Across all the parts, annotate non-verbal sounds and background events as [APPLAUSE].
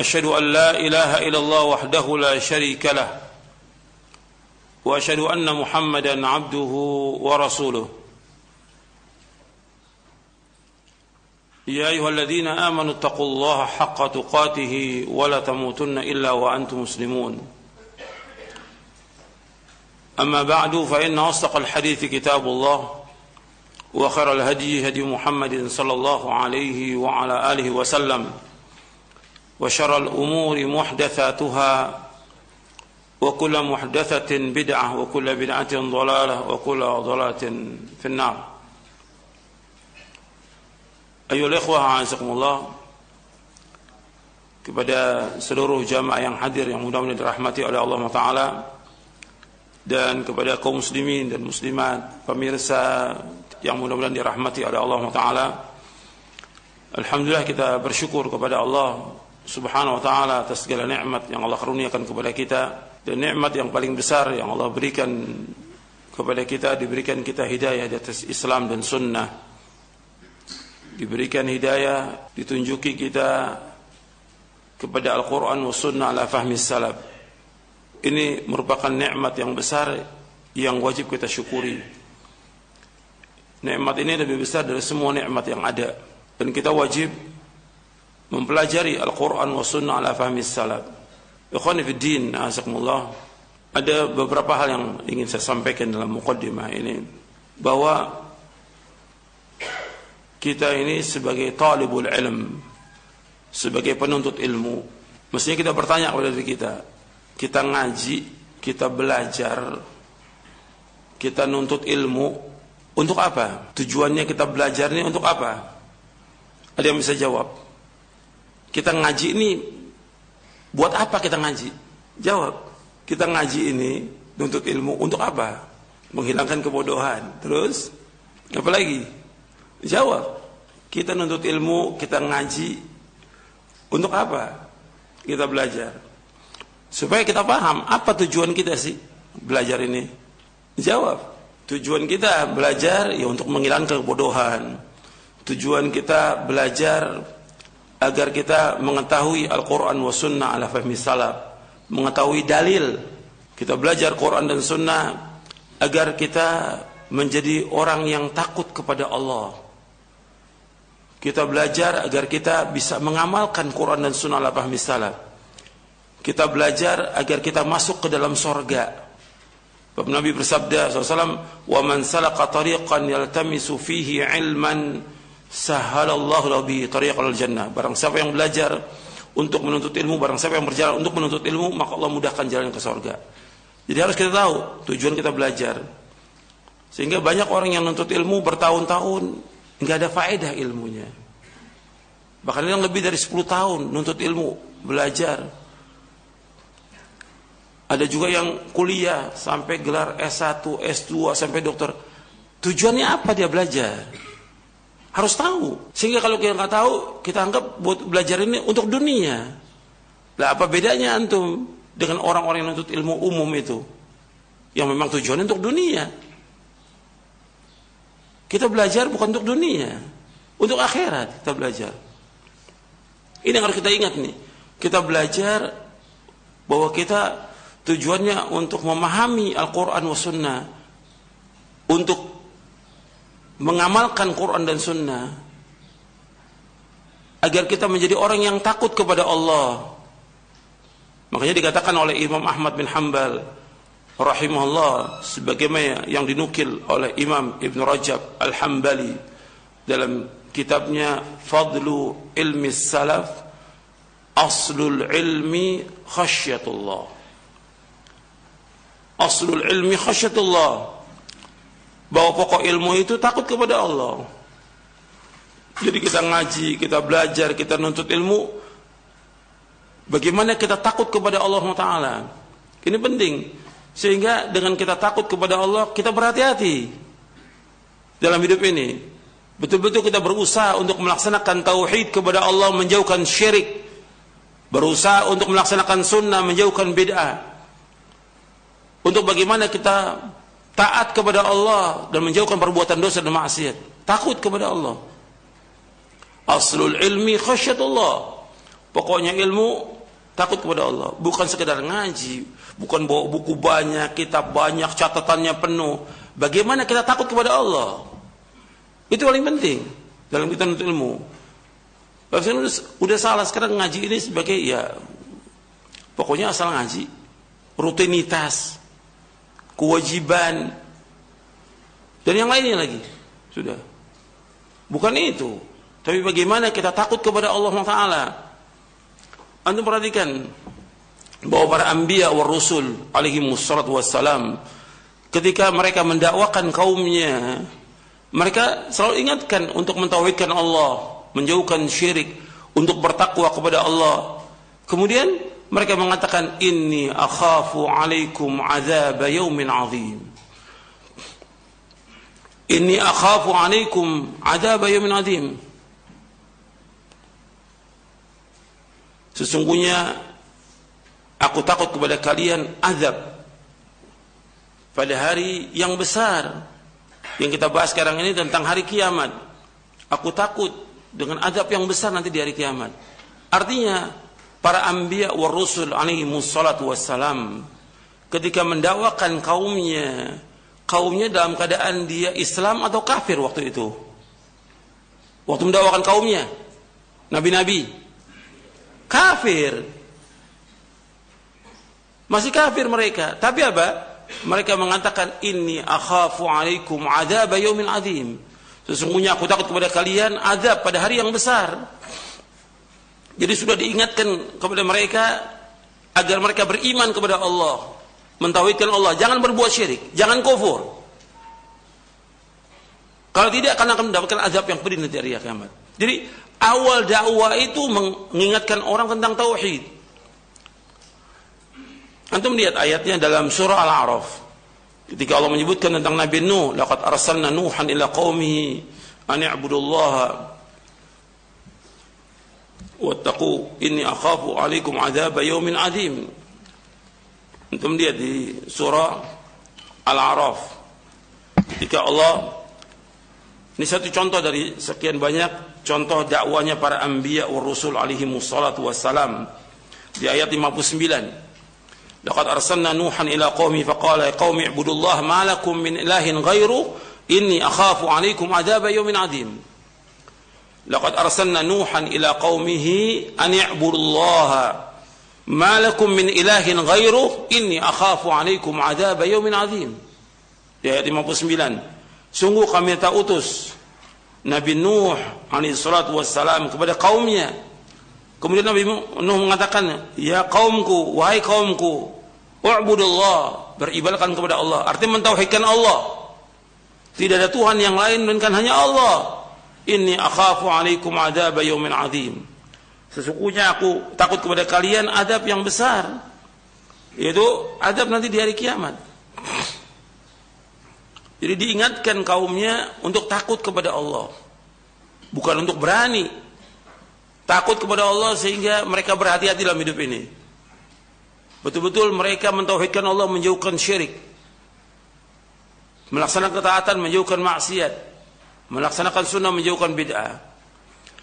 أشهد أن لا إله إلا الله وحده لا شريك له وأشهد أن محمدا عبده ورسوله. يا أيها الذين آمنوا اتقوا الله حق تقاته ولا تموتن إلا وأنتم مسلمون. أما بعد فإن أصدق الحديث كتاب الله وخير الهدي هدي محمد صلى الله عليه وعلى آله وسلم. وشر الأمور محدثاتها وكل محدثة بدعة وكل بدعة ضلالة وكل ضلالة في النار أيها الإخوة أعزكم الله kepada seluruh jamaah yang hadir yang mudah-mudahan dirahmati oleh Allah Taala dan kepada kaum muslimin dan muslimat pemirsa yang mudah-mudahan dirahmati oleh Allah Taala Alhamdulillah kita bersyukur kepada Allah Subhanahu wa taala atas segala nikmat yang Allah karuniakan kepada kita dan nikmat yang paling besar yang Allah berikan kepada kita diberikan kita hidayah di atas Islam dan sunnah. Diberikan hidayah ditunjuki kita kepada Al-Quran wa sunnah ala fahmi salaf. Ini merupakan nikmat yang besar yang wajib kita syukuri. Nikmat ini lebih besar dari semua nikmat yang ada. Dan kita wajib mempelajari Al-Quran wa sunnah ala fahmi salaf ikhwani fi din azakumullah. Ada beberapa hal yang ingin saya sampaikan dalam mukaddimah ini. Bahwa kita ini sebagai talibul ilm sebagai penuntut ilmu. Mestinya kita bertanya kepada diri kita. Kita ngaji kita belajar kita nuntut ilmu untuk apa? Tujuannya kita belajar ini untuk apa? Ada yang bisa jawab kita ngaji ini buat apa kita ngaji jawab kita ngaji ini nuntut ilmu untuk apa menghilangkan kebodohan terus apa lagi jawab kita nuntut ilmu kita ngaji untuk apa? Kita belajar. Supaya kita paham apa tujuan kita sih belajar ini. Jawab. Tujuan kita belajar ya untuk menghilangkan kebodohan. Tujuan kita belajar agar kita mengetahui Al-Quran wa sunnah ala fahmi salaf. Mengetahui dalil. Kita belajar Quran dan sunnah agar kita menjadi orang yang takut kepada Allah kita belajar agar kita bisa mengamalkan Quran dan Sunnah lapah misalnya. Kita belajar agar kita masuk ke dalam sorga. Bapak Nabi bersabda SAW, وَمَنْ سَلَقَ طَرِيقًا يَلْتَمِسُ فِيهِ عِلْمًا sahalallahu bi tariqal jannah. Barang siapa yang belajar untuk menuntut ilmu barang siapa yang berjalan untuk menuntut ilmu maka Allah mudahkan jalan ke surga. Jadi harus kita tahu tujuan kita belajar. Sehingga banyak orang yang menuntut ilmu bertahun-tahun nggak ada faedah ilmunya. Bahkan yang lebih dari 10 tahun menuntut ilmu belajar. Ada juga yang kuliah sampai gelar S1, S2 sampai dokter. Tujuannya apa dia belajar? Harus tahu. Sehingga kalau kita nggak tahu, kita anggap buat belajar ini untuk dunia. Lah apa bedanya antum dengan orang-orang yang nuntut ilmu umum itu? Yang memang tujuannya untuk dunia. Kita belajar bukan untuk dunia, untuk akhirat kita belajar. Ini yang harus kita ingat nih. Kita belajar bahwa kita tujuannya untuk memahami Al-Quran wa Sunnah, untuk mengamalkan Quran dan Sunnah, agar kita menjadi orang yang takut kepada Allah. Makanya dikatakan oleh Imam Ahmad bin Hanbal, rahimahullah sebagaimana yang dinukil oleh Imam Ibn Rajab Al-Hambali dalam kitabnya Fadlu Ilmi Salaf Aslul Ilmi Khasyatullah Aslul Ilmi Khasyatullah bahwa pokok ilmu itu takut kepada Allah jadi kita ngaji, kita belajar, kita nuntut ilmu Bagaimana kita takut kepada Allah Taala. Ini penting. Sehingga dengan kita takut kepada Allah, kita berhati-hati dalam hidup ini. Betul-betul kita berusaha untuk melaksanakan tauhid kepada Allah, menjauhkan syirik. Berusaha untuk melaksanakan sunnah, menjauhkan bid'ah. Untuk bagaimana kita taat kepada Allah dan menjauhkan perbuatan dosa dan maksiat. Takut kepada Allah. Aslul ilmi khasyatullah. Pokoknya ilmu takut kepada Allah bukan sekedar ngaji bukan bawa buku banyak kitab banyak catatannya penuh bagaimana kita takut kepada Allah itu paling penting dalam kita menuntut ilmu udah, udah salah sekarang ngaji ini sebagai ya pokoknya asal ngaji rutinitas kewajiban. Dan yang lainnya lagi. Sudah. Bukan itu. Tapi bagaimana kita takut kepada Allah Taala? Antum perhatikan bahwa para anbiya wa rusul alaihi wassalatu wassalam ketika mereka mendakwakan kaumnya mereka selalu ingatkan untuk mentauhidkan Allah, menjauhkan syirik, untuk bertakwa kepada Allah. Kemudian mereka mengatakan inni akhafu alaikum azab yaumin azim. Inni akhafu alaikum azab yaumin azim. Sesungguhnya aku takut kepada kalian azab pada hari yang besar yang kita bahas sekarang ini tentang hari kiamat. Aku takut dengan azab yang besar nanti di hari kiamat. Artinya para anbiya wa rusul alaihi wassalatu wassalam ketika mendakwakan kaumnya, kaumnya dalam keadaan dia Islam atau kafir waktu itu. Waktu mendakwakan kaumnya, nabi-nabi Kafir. Masih kafir mereka. Tapi apa? Mereka mengatakan ini akhafu alaikum adzab yaumin adzim. Sesungguhnya aku takut kepada kalian azab pada hari yang besar. Jadi sudah diingatkan kepada mereka agar mereka beriman kepada Allah, mentauhidkan Allah, jangan berbuat syirik, jangan kufur. Kalau tidak akan mendapatkan azab yang pedih nanti hari kiamat. Jadi awal dakwah itu mengingatkan orang tentang tauhid. Antum lihat ayatnya dalam surah Al-A'raf. Ketika Allah menyebutkan tentang Nabi Nuh, laqad arsalna Nuhan ila qaumihi an i'budullaha wattaqu inni akhafu 'alaikum 'adzab yaumin 'adzim. Antum lihat di surah Al-A'raf. Ketika Allah ini satu contoh dari sekian banyak contoh dakwanya para anbiya wa rusul alaihi wassalatu wassalam di ayat 59 laqad arsalna nuhan ila qaumi faqala ya qaumi ibudullah ma lakum min ilahin ghairu inni akhafu alaikum adhab yawmin adim laqad arsalna nuhan ila qaumihi an i'budullaha ma lakum min ilahin ghairu inni akhafu alaikum adhab yawmin adim di ayat 59 sungguh kami tak utus Nabi Nuh alaihi salatu wassalam kepada kaumnya. Kemudian Nabi Nuh mengatakan, "Ya kaumku, wahai kaumku, u'budullah, beribadahkan kepada Allah." Artinya mentauhidkan Allah. Tidak ada Tuhan yang lain melainkan hanya Allah. Inni akhafu alaikum adab yaumin azim. Sesungguhnya aku takut kepada kalian adab yang besar. Yaitu adab nanti di hari kiamat. Jadi diingatkan kaumnya untuk takut kepada Allah. Bukan untuk berani. Takut kepada Allah sehingga mereka berhati-hati dalam hidup ini. Betul-betul mereka mentauhidkan Allah menjauhkan syirik. Melaksanakan ketaatan menjauhkan maksiat. Melaksanakan sunnah menjauhkan bid'ah.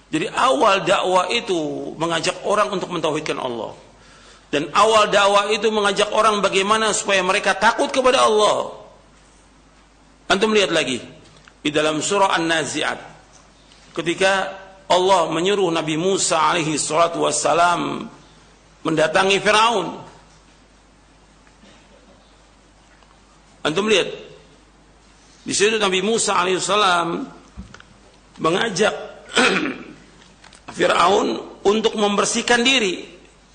Jadi awal dakwah itu mengajak orang untuk mentauhidkan Allah. Dan awal dakwah itu mengajak orang bagaimana supaya mereka takut kepada Allah Antum lihat lagi di dalam surah An-Nazi'at ketika Allah menyuruh Nabi Musa alaihi salatu wassalam mendatangi Firaun. Antum lihat di situ Nabi Musa alaihi salam mengajak [CLEARS THROAT] Fir'aun untuk membersihkan diri.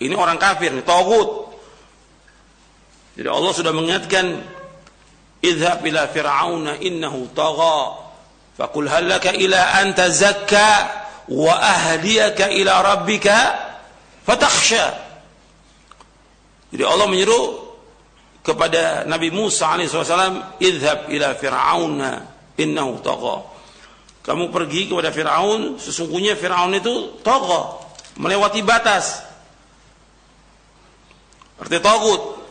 Ini orang kafir, tauhid. Jadi Allah sudah mengingatkan, "Idhab ila Fir'auna innahu tagha, Fakul halaka ila anta zakka wa ahliyaka ila rabbika fatakhsha." Jadi Allah menyeru kepada Nabi Musa alaihi wasallam, "Idhab ila Fir'auna innahu tagha." Kamu pergi kepada Firaun, sesungguhnya Firaun itu tagha, melewati batas. Arti tagut.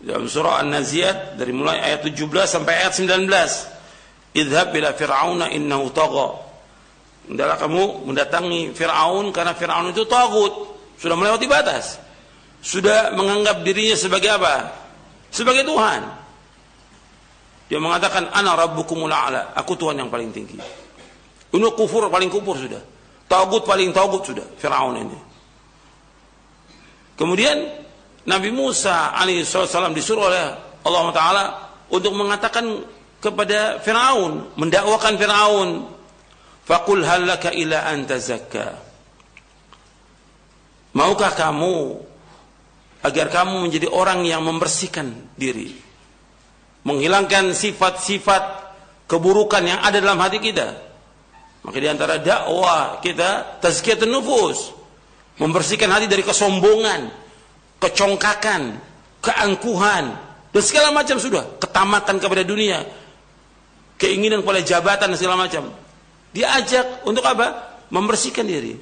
Dalam surah An-Naziyat dari mulai ayat 17 sampai ayat 19. Idhab ila Fir'auna innahu tagha. Hendaklah kamu mendatangi Firaun karena Firaun itu tagut, sudah melewati batas. Sudah menganggap dirinya sebagai apa? Sebagai Tuhan. Dia mengatakan ana rabbukumul a'la, aku Tuhan yang paling tinggi. Ini kufur paling kufur sudah. Tagut paling tagut sudah Firaun ini. Kemudian Nabi Musa alaihissalam disuruh oleh Allah Taala untuk mengatakan kepada Firaun, mendakwakan Firaun, "Faqul halaka ila anta zakka." Maukah kamu agar kamu menjadi orang yang membersihkan diri, menghilangkan sifat-sifat keburukan yang ada dalam hati kita? Maka di antara dakwah kita tazkiyatun nufus, membersihkan hati dari kesombongan, kecongkakan, keangkuhan, dan segala macam sudah, ketamakan kepada dunia, keinginan kepada jabatan dan segala macam. Diajak untuk apa? Membersihkan diri.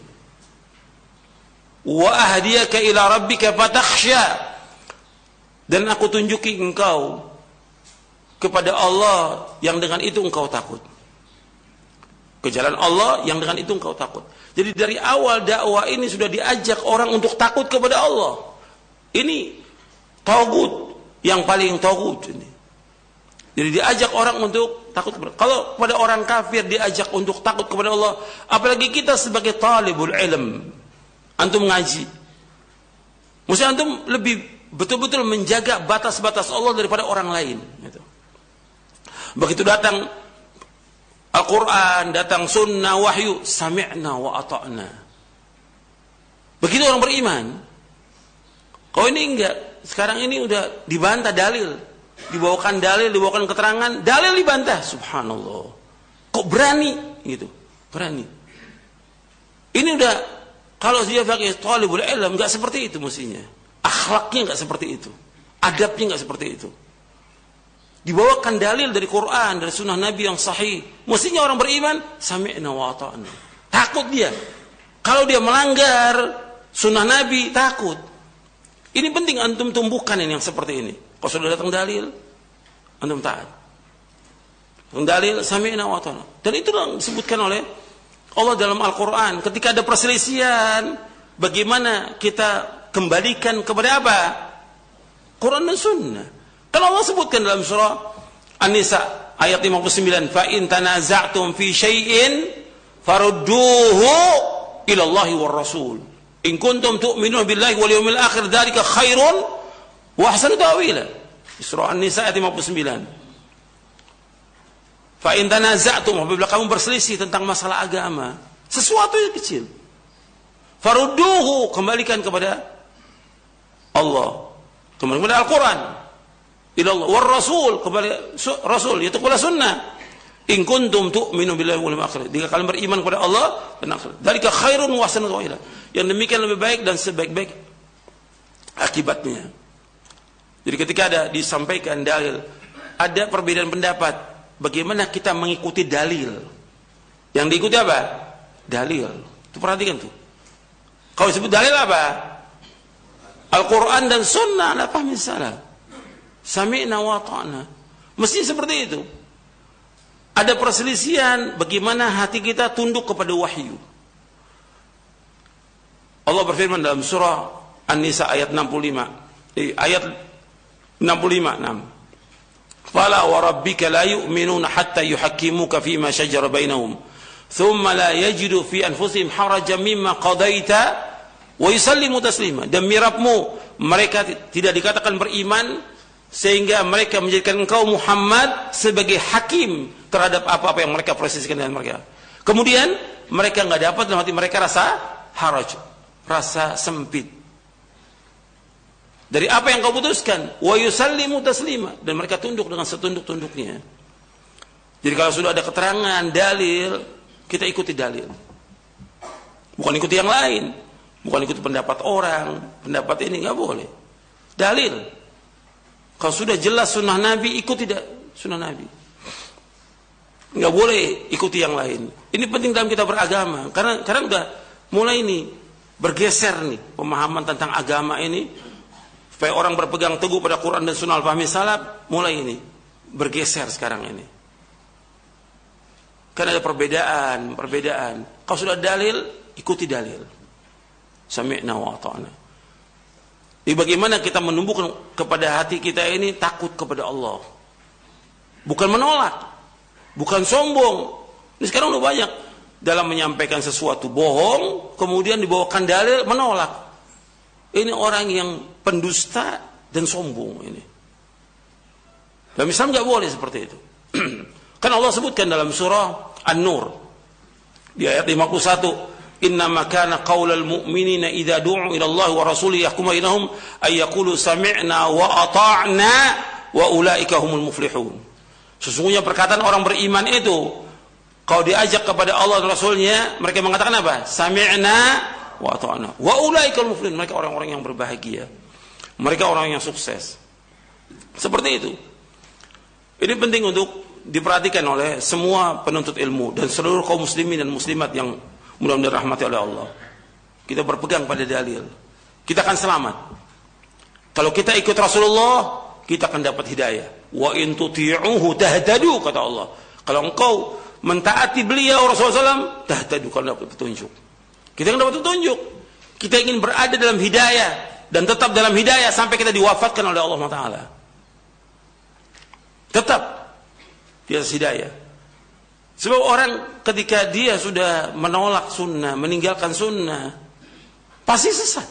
Wa ahdiyaka ila rabbika fatakhsha. Dan aku tunjuki engkau kepada Allah yang dengan itu engkau takut. Ke jalan Allah yang dengan itu engkau takut. Jadi dari awal dakwah ini sudah diajak orang untuk takut kepada Allah. Ini togut yang paling togut ini. Jadi diajak orang untuk takut kepada Kalau pada orang kafir diajak untuk takut kepada Allah, apalagi kita sebagai talibul ilm, antum ngaji. Mesti antum lebih betul-betul menjaga batas-batas Allah daripada orang lain. Gitu. Begitu datang Al-Quran, datang sunnah, wahyu, sami'na wa ata'na. Begitu orang beriman, Oh ini enggak. Sekarang ini udah dibantah dalil. Dibawakan dalil, dibawakan keterangan, dalil dibantah. Subhanallah. Kok berani gitu? Berani. Ini udah kalau dia pakai talibul ilm enggak seperti itu mestinya. Akhlaknya enggak seperti itu. Adabnya enggak seperti itu. Dibawakan dalil dari Quran, dari sunnah Nabi yang sahih. Mestinya orang beriman, sami'na wa. Takut dia. Kalau dia melanggar sunnah Nabi, takut. Ini penting antum tumbuhkan ini yang seperti ini. Kalau sudah datang dalil, antum taat. Datang dalil sami'na wa. Dan itu yang disebutkan oleh Allah dalam Al-Qur'an. Ketika ada perselisihan, bagaimana kita kembalikan kepada apa? Quran dan Sunnah. Kalau Allah sebutkan dalam surah An-Nisa ayat 59, "Fa in tanaza'tum fi syai'in farudduhu ila Allah war Rasul." In kuntum tu'minun billahi wal yawmil akhir dzalika khairun wa ahsanu ta'wila. Surah An-Nisa ayat 59. Fa in tanaza'tum apabila kamu berselisih tentang masalah agama, sesuatu yang kecil. Farudduhu kembalikan kepada Allah. Kepada Al-Quran. Ila Allah. War Rasul kembali Rasul yaitu kepada sunnah. In kuntum tu'minu billahi wal akhir. Jika kalian beriman kepada Allah dan akhirat. Dalika khairun wa hasanun Yang demikian lebih baik dan sebaik-baik akibatnya. Jadi ketika ada disampaikan dalil, ada perbedaan pendapat. Bagaimana kita mengikuti dalil? Yang diikuti apa? Dalil. Itu perhatikan tuh. Kalau disebut dalil apa? Al-Quran dan Sunnah. Apa misalnya? Sami'na wa ta'na. Mesti seperti itu ada perselisihan bagaimana hati kita tunduk kepada wahyu. Allah berfirman dalam surah An-Nisa ayat 65. Eh, ayat 65 6. Fala wa rabbika la yu'minuna hatta yuhakkimuka fima shajara bainahum. Thumma la yajidu fi anfusihim harajan mimma qadaita wa yusallimu taslima. Demi Rabbmu mereka tidak dikatakan beriman sehingga mereka menjadikan engkau Muhammad sebagai hakim terhadap apa-apa yang mereka proseskan dengan mereka. Kemudian mereka nggak dapat dalam hati mereka rasa haraj, rasa sempit. Dari apa yang kau putuskan, wa yusallimu taslima dan mereka tunduk dengan setunduk-tunduknya. Jadi kalau sudah ada keterangan, dalil, kita ikuti dalil. Bukan ikuti yang lain, bukan ikuti pendapat orang, pendapat ini nggak boleh. Dalil. Kalau sudah jelas sunnah Nabi, ikut tidak sunnah Nabi. Nggak boleh ikuti yang lain. Ini penting dalam kita beragama. Karena karena udah mulai ini bergeser nih pemahaman tentang agama ini. Supaya orang berpegang teguh pada Quran dan Sunnah al-Fahmi Salaf, mulai ini bergeser sekarang ini. Karena ada perbedaan, perbedaan. Kalau sudah dalil, ikuti dalil. Sami'na wa ta'na. Jadi bagaimana kita menumbuhkan kepada hati kita ini takut kepada Allah. Bukan menolak. Bukan sombong. Ini sekarang udah banyak. Dalam menyampaikan sesuatu bohong, kemudian dibawakan dalil, menolak. Ini orang yang pendusta dan sombong ini. Dalam Islam nggak boleh seperti itu. [CLEARS THROAT] kan Allah sebutkan dalam surah An-Nur di ayat 51 إنما كان قول المؤمنين إذا دعوا إلى الله ورسوله يحكم بينهم أن يقولوا سمعنا وأطعنا وأولئك هم المفلحون Sesungguhnya perkataan orang beriman itu kalau diajak kepada Allah dan Rasulnya mereka mengatakan apa? Sami'na wa ata'na. Wa ulaikal muflihun. Mereka orang-orang yang berbahagia. Mereka orang yang sukses. Seperti itu. Ini penting untuk diperhatikan oleh semua penuntut ilmu dan seluruh kaum muslimin dan muslimat yang Mudah-mudahan rahmati oleh Allah. Kita berpegang pada dalil. Kita akan selamat. Kalau kita ikut Rasulullah, kita akan dapat hidayah. Wa in tuti'uhu tahtadu kata Allah. Kalau engkau mentaati beliau Rasulullah SAW, tahtadu kalau dapat petunjuk. Kita akan dapat petunjuk. Kita ingin berada dalam hidayah dan tetap dalam hidayah sampai kita diwafatkan oleh Allah Taala. Tetap di atas hidayah. Sebab orang ketika dia sudah menolak sunnah, meninggalkan sunnah, pasti sesat.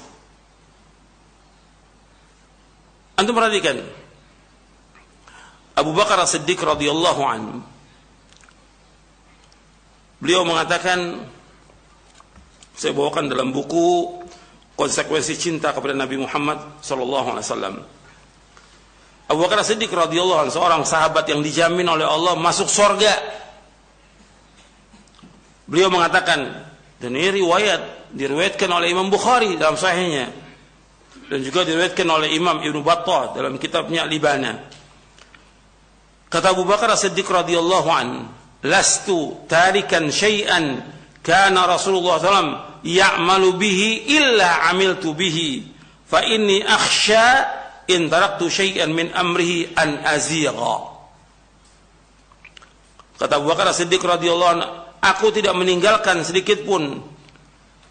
Antum perhatikan. Abu Bakar As-Siddiq radhiyallahu anhu Beliau mengatakan saya bawakan dalam buku konsekuensi cinta kepada Nabi Muhammad sallallahu alaihi wasallam. Abu Bakar As-Siddiq radhiyallahu anhu seorang sahabat yang dijamin oleh Allah masuk surga Beliau mengatakan dan ini riwayat diriwayatkan oleh Imam Bukhari dalam sahihnya dan juga diriwayatkan oleh Imam Ibnu Battah dalam kitabnya Libana. Kata Abu Bakar As-Siddiq radhiyallahu an, "Lastu tarikan syai'an kana Rasulullah SAW ya'malu bihi illa amiltu bihi fa inni akhsha in taraktu syai'an min amrihi an azigha." Kata Abu Bakar As-Siddiq radhiyallahu anhu, aku tidak meninggalkan sedikit pun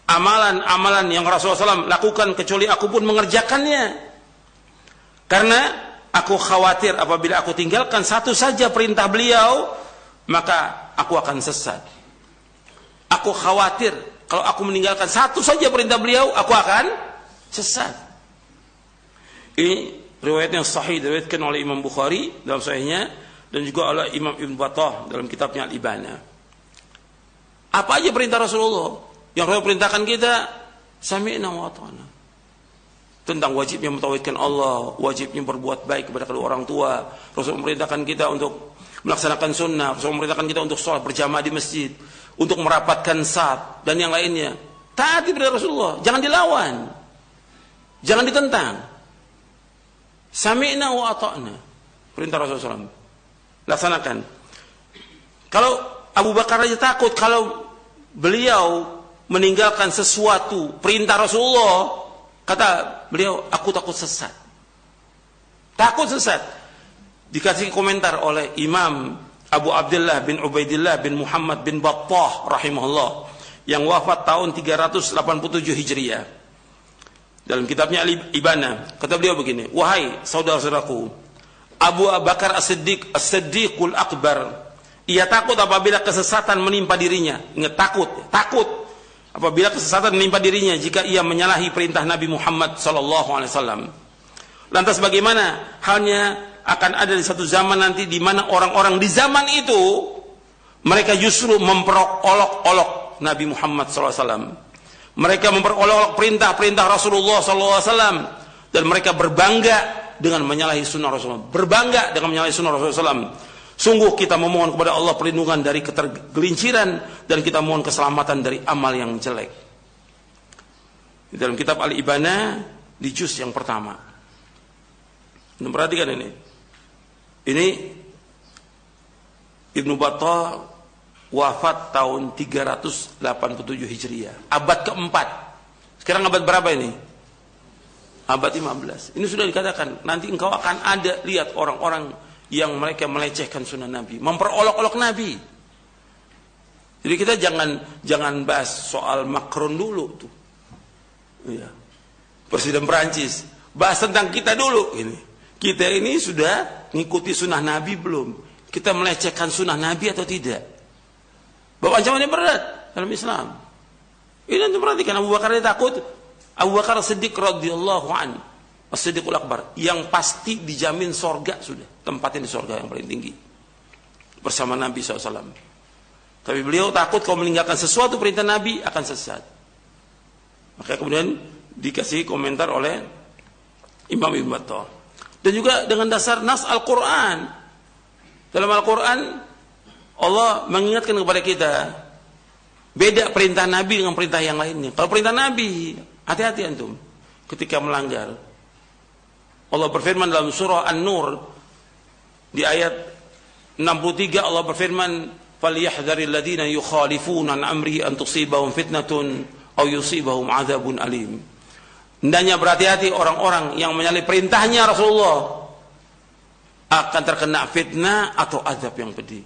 amalan-amalan yang Rasulullah SAW lakukan kecuali aku pun mengerjakannya. Karena aku khawatir apabila aku tinggalkan satu saja perintah beliau, maka aku akan sesat. Aku khawatir kalau aku meninggalkan satu saja perintah beliau, aku akan sesat. Ini riwayat yang sahih diriwayatkan oleh Imam Bukhari dalam sahihnya dan juga oleh Imam Ibn Battah dalam kitabnya Al-Ibana. Apa aja perintah Rasulullah? Yang Rasul perintahkan kita sami'na wa ta'ana. Tentang wajibnya mentauhidkan Allah, wajibnya berbuat baik kepada kedua orang tua. Rasul memerintahkan kita untuk melaksanakan sunnah, Rasul memerintahkan kita untuk sholat berjamaah di masjid, untuk merapatkan saf dan yang lainnya. Taati perintah Rasulullah, jangan dilawan. Jangan ditentang. Sami'na wa ata'na. Perintah Rasulullah SAW. Laksanakan. Kalau Abu Bakar aja takut kalau beliau meninggalkan sesuatu perintah Rasulullah. Kata beliau aku takut sesat. Takut sesat. Dikasih komentar oleh Imam Abu Abdullah bin Ubaidillah bin Muhammad bin Battah rahimahullah yang wafat tahun 387 Hijriah. Dalam kitabnya Ibana kata beliau begini wahai saudara-saudaraku Abu Bakar As-Siddiq As-Siddiqul Akbar ia takut apabila kesesatan menimpa dirinya. Ingat takut, takut apabila kesesatan menimpa dirinya jika ia menyalahi perintah Nabi Muhammad wasallam. Lantas bagaimana halnya akan ada di satu zaman nanti di mana orang-orang di zaman itu mereka justru memperolok-olok Nabi Muhammad SAW. Mereka memperolok-olok perintah-perintah Rasulullah SAW dan mereka berbangga dengan menyalahi sunnah Rasulullah. Berbangga dengan menyalahi sunnah Rasulullah SAW. Sungguh kita memohon kepada Allah perlindungan dari ketergelinciran dan kita mohon keselamatan dari amal yang jelek. Di dalam kitab Al-Ibana di juz yang pertama. Anda perhatikan ini. Ini Ibnu Battah wafat tahun 387 Hijriah, abad keempat. Sekarang abad berapa ini? Abad 15. Ini sudah dikatakan, nanti engkau akan ada lihat orang-orang yang mereka melecehkan sunnah Nabi, memperolok-olok Nabi. Jadi kita jangan jangan bahas soal Macron dulu tuh. Iya. Presiden Perancis. Bahas tentang kita dulu ini. Kita ini sudah ngikuti sunnah Nabi belum? Kita melecehkan sunnah Nabi atau tidak? Bahwa ancamannya berat dalam Islam. Ini nanti perhatikan Abu Bakar dia takut. Abu Bakar Siddiq radhiyallahu an. As-Siddiqul Akbar yang pasti dijamin sorga sudah tempatnya di sorga yang paling tinggi bersama Nabi SAW. Tapi beliau takut kalau meninggalkan sesuatu perintah Nabi akan sesat. Maka kemudian dikasih komentar oleh Imam Ibn Battah. Dan juga dengan dasar nas Al-Quran. Dalam Al-Quran Allah mengingatkan kepada kita beda perintah Nabi dengan perintah yang lainnya. Kalau perintah Nabi, hati-hati antum ketika melanggar. Allah berfirman dalam surah An-Nur di ayat 63 Allah berfirman falyahdharil ladina yukhalifuna an amri an tusibahum fitnatun aw yusibahum adzabun alim. Hendaknya berhati-hati orang-orang yang menyalahi perintahnya Rasulullah akan terkena fitnah atau azab yang pedih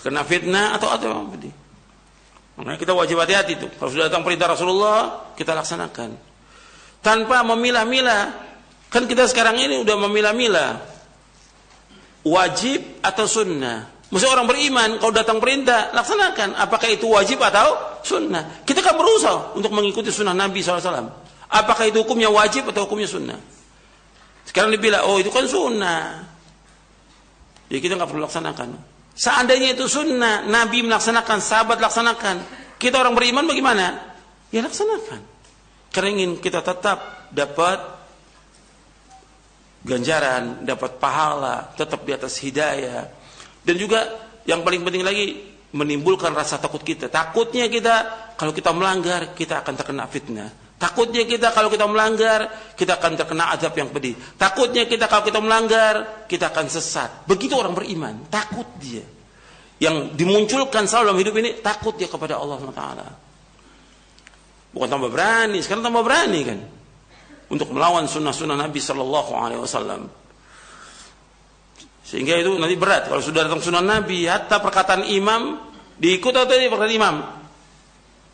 terkena fitnah atau atau apa pedih. Makanya kita wajib hati-hati itu. Kalau sudah datang perintah Rasulullah, kita laksanakan. Tanpa memilah-milah. Kan kita sekarang ini udah memilah-milah. Wajib atau sunnah. Maksudnya orang beriman, kalau datang perintah, laksanakan. Apakah itu wajib atau sunnah? Kita kan berusaha untuk mengikuti sunnah Nabi SAW. Apakah itu hukumnya wajib atau hukumnya sunnah? Sekarang dibilang, oh itu kan sunnah. Jadi kita nggak perlu laksanakan. Seandainya itu sunnah, Nabi melaksanakan, sahabat laksanakan. Kita orang beriman bagaimana? Ya laksanakan. Karena ingin kita tetap dapat ganjaran, dapat pahala, tetap di atas hidayah. Dan juga yang paling penting lagi menimbulkan rasa takut kita. Takutnya kita kalau kita melanggar kita akan terkena fitnah. Takutnya kita kalau kita melanggar, kita akan terkena azab yang pedih. Takutnya kita kalau kita melanggar, kita akan sesat. Begitu orang beriman, takut dia. Yang dimunculkan selalu dalam hidup ini, takut dia kepada Allah SWT. Bukan tambah berani, sekarang tambah berani kan. Untuk melawan sunnah-sunnah Nabi Sallallahu Alaihi Wasallam. Sehingga itu nanti berat. Kalau sudah datang sunnah Nabi, hatta perkataan imam, diikut atau tidak perkataan imam?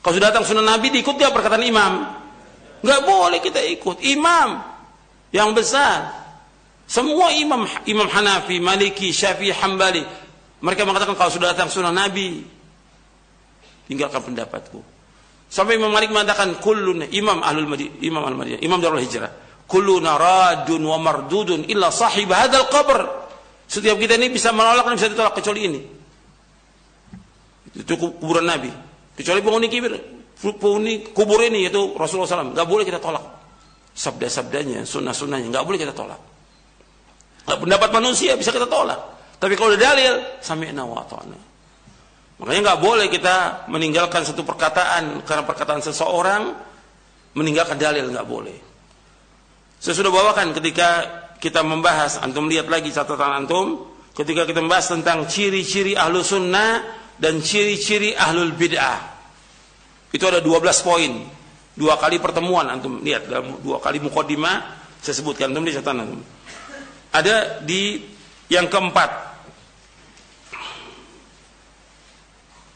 Kalau sudah datang sunnah Nabi, diikut dia perkataan imam? Nggak boleh kita ikut. Imam yang besar. Semua imam, imam Hanafi, Maliki, Syafi'i, Hambali. Mereka mengatakan kalau sudah datang sunnah Nabi, tinggalkan pendapatku. Sampai Imam Malik mengatakan kullun imam ahlul Madinah, imam al Madinah, imam Darul Hijrah. Kulluna radun wa mardudun illa sahib hadzal qabr. Setiap kita ini bisa menolak dan bisa ditolak kecuali ini. Itu kuburan Nabi. Kecuali penghuni kibir, penghuni kubur ini yaitu Rasulullah SAW nggak boleh kita tolak sabda-sabdanya sunnah-sunnahnya nggak boleh kita tolak nah, pendapat manusia bisa kita tolak tapi kalau ada dalil sami'na wa ta'na makanya nggak boleh kita meninggalkan satu perkataan karena perkataan seseorang meninggalkan dalil nggak boleh saya sudah bawakan ketika kita membahas antum lihat lagi catatan antum ketika kita membahas tentang ciri-ciri ahlu sunnah dan ciri-ciri ahlul bid'ah itu ada 12 poin. Dua kali pertemuan antum lihat dalam dua kali mukaddimah saya sebutkan antum di catatan antum. Ada di yang keempat.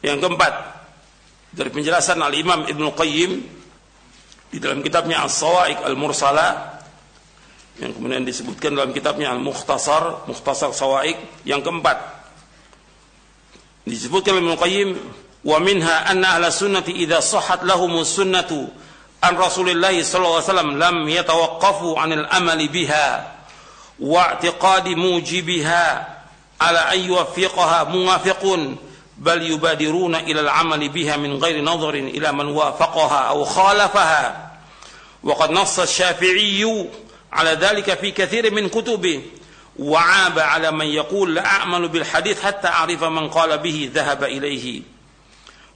Yang keempat, dari penjelasan Al-Imam Ibn Qayyim di dalam kitabnya As-Sawa'iq Al-Mursala yang kemudian disebutkan dalam kitabnya Al-Mukhtasar, Mukhtasar Sawa'iq yang keempat disebutkan oleh Ibn Qayyim wa minha anna ahla sunnati idha sahat lahum sunnatu an rasulillahi sallallahu alaihi wasallam lam yatawaqqafu 'anil amali biha wa i'tiqadi mujibiha ala ay wafiqaha muwafiqun بل يبادرون إلى العمل بها من غير نظر إلى من وافقها أو خالفها. وقد نص الشافعي على ذلك في كثير من كتبه وعاب على من يقول لا أعمل بالحديث حتى أعرف من قال به ذهب إليه.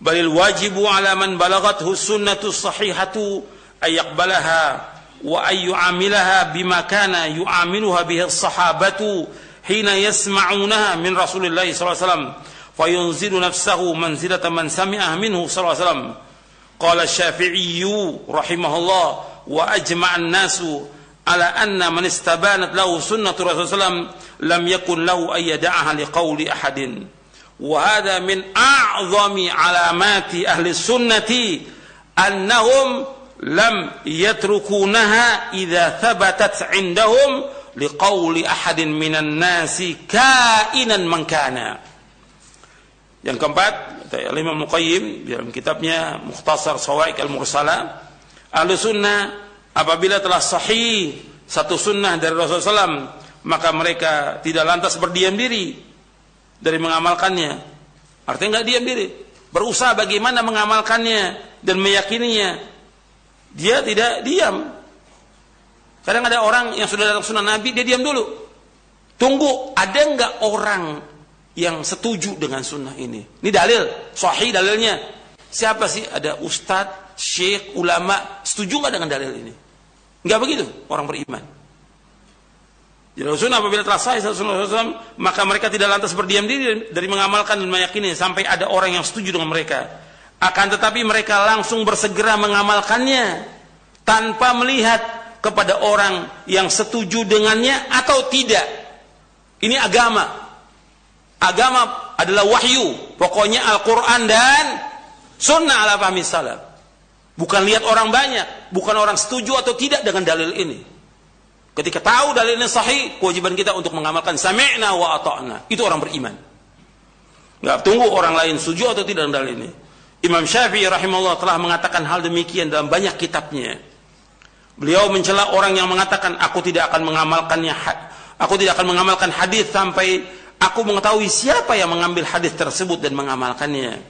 بل الواجب على من بلغته السنة الصحيحة أن يقبلها وأن يعاملها بما كان يعاملها به الصحابة حين يسمعونها من رسول الله صلى الله عليه وسلم. فينزل نفسه منزلة من سمعها منه صلى الله عليه وسلم قال الشافعي رحمه الله وأجمع الناس على أن من استبانت له سنة الرسول صلى الله عليه وسلم لم يكن له أن يدعها لقول أحد وهذا من أعظم علامات أهل السنة أنهم لم يتركونها إذا ثبتت عندهم liqauli ahadin minan nasi kainan man kana. Yang keempat, Imam Muqayyim dalam kitabnya Mukhtasar Sawaik Al-Mursala, Ahlu Sunnah apabila telah sahih satu sunnah dari Rasulullah SAW, maka mereka tidak lantas berdiam diri dari mengamalkannya. Artinya nggak diam diri, berusaha bagaimana mengamalkannya dan meyakininya. Dia tidak diam, Kadang ada orang yang sudah datang sunnah Nabi, dia diam dulu. Tunggu, ada nggak orang yang setuju dengan sunnah ini? Ini dalil, sahih dalilnya. Siapa sih? Ada ustadz, syekh, ulama, setuju nggak dengan dalil ini? Nggak begitu orang beriman. Jadi Rasulullah apabila telah sahih Rasulullah maka mereka tidak lantas berdiam diri dari mengamalkan dan meyakini sampai ada orang yang setuju dengan mereka. Akan tetapi mereka langsung bersegera mengamalkannya tanpa melihat kepada orang yang setuju dengannya atau tidak. Ini agama. Agama adalah wahyu. Pokoknya Al-Quran dan sunnah ala fahmi salaf. Bukan lihat orang banyak. Bukan orang setuju atau tidak dengan dalil ini. Ketika tahu dalil ini sahih, kewajiban kita untuk mengamalkan sami'na wa ata'na. Itu orang beriman. Enggak tunggu orang lain setuju atau tidak dengan dalil ini. Imam Syafi'i rahimahullah telah mengatakan hal demikian dalam banyak kitabnya. Beliau mencela orang yang mengatakan aku tidak akan mengamalkannya aku tidak akan mengamalkan hadis sampai aku mengetahui siapa yang mengambil hadis tersebut dan mengamalkannya.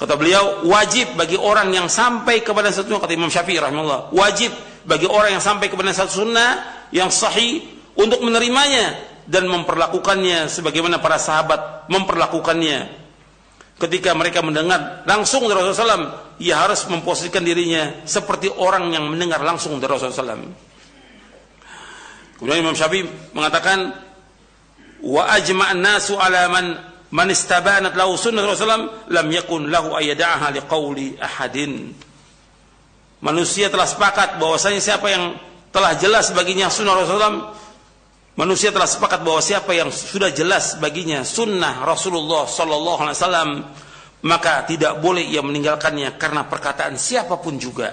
Kata beliau, wajib bagi orang yang sampai kepada satu kata Imam Syafi'i rahimahullah, wajib bagi orang yang sampai kepada satu sunnah yang sahih untuk menerimanya dan memperlakukannya sebagaimana para sahabat memperlakukannya ketika mereka mendengar langsung dari Rasulullah SAW, ia harus memposisikan dirinya seperti orang yang mendengar langsung dari Rasulullah SAW. Kemudian Imam Syafi'i mengatakan, wa ajma'an nasu ala man man istabanat lahu sunnah Rasulullah lam yakun lahu ayada'aha liqauli ahadin. Manusia telah sepakat bahwasanya siapa yang telah jelas baginya sunnah Rasulullah Manusia telah sepakat bahwa siapa yang sudah jelas baginya sunnah Rasulullah Sallallahu Alaihi Wasallam maka tidak boleh ia meninggalkannya karena perkataan siapa pun juga.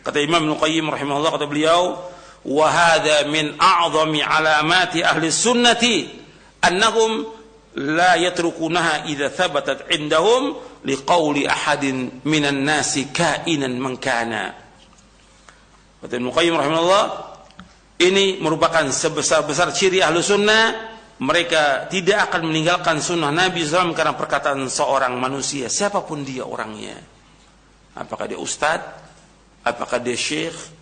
Kata Imam Nuqayyim rahimahullah kata beliau, wahada min a'zami alamati ahli sunnati annahum la yatrukunaha idza thabatat indahum liqauli ahadin minan nasi kainan man kana." Kata Ibnu Qayyim rahimahullah, ini merupakan sebesar-besar ciri ahlu sunnah mereka tidak akan meninggalkan sunnah Nabi SAW karena perkataan seorang manusia siapa pun dia orangnya apakah dia ustad apakah dia syekh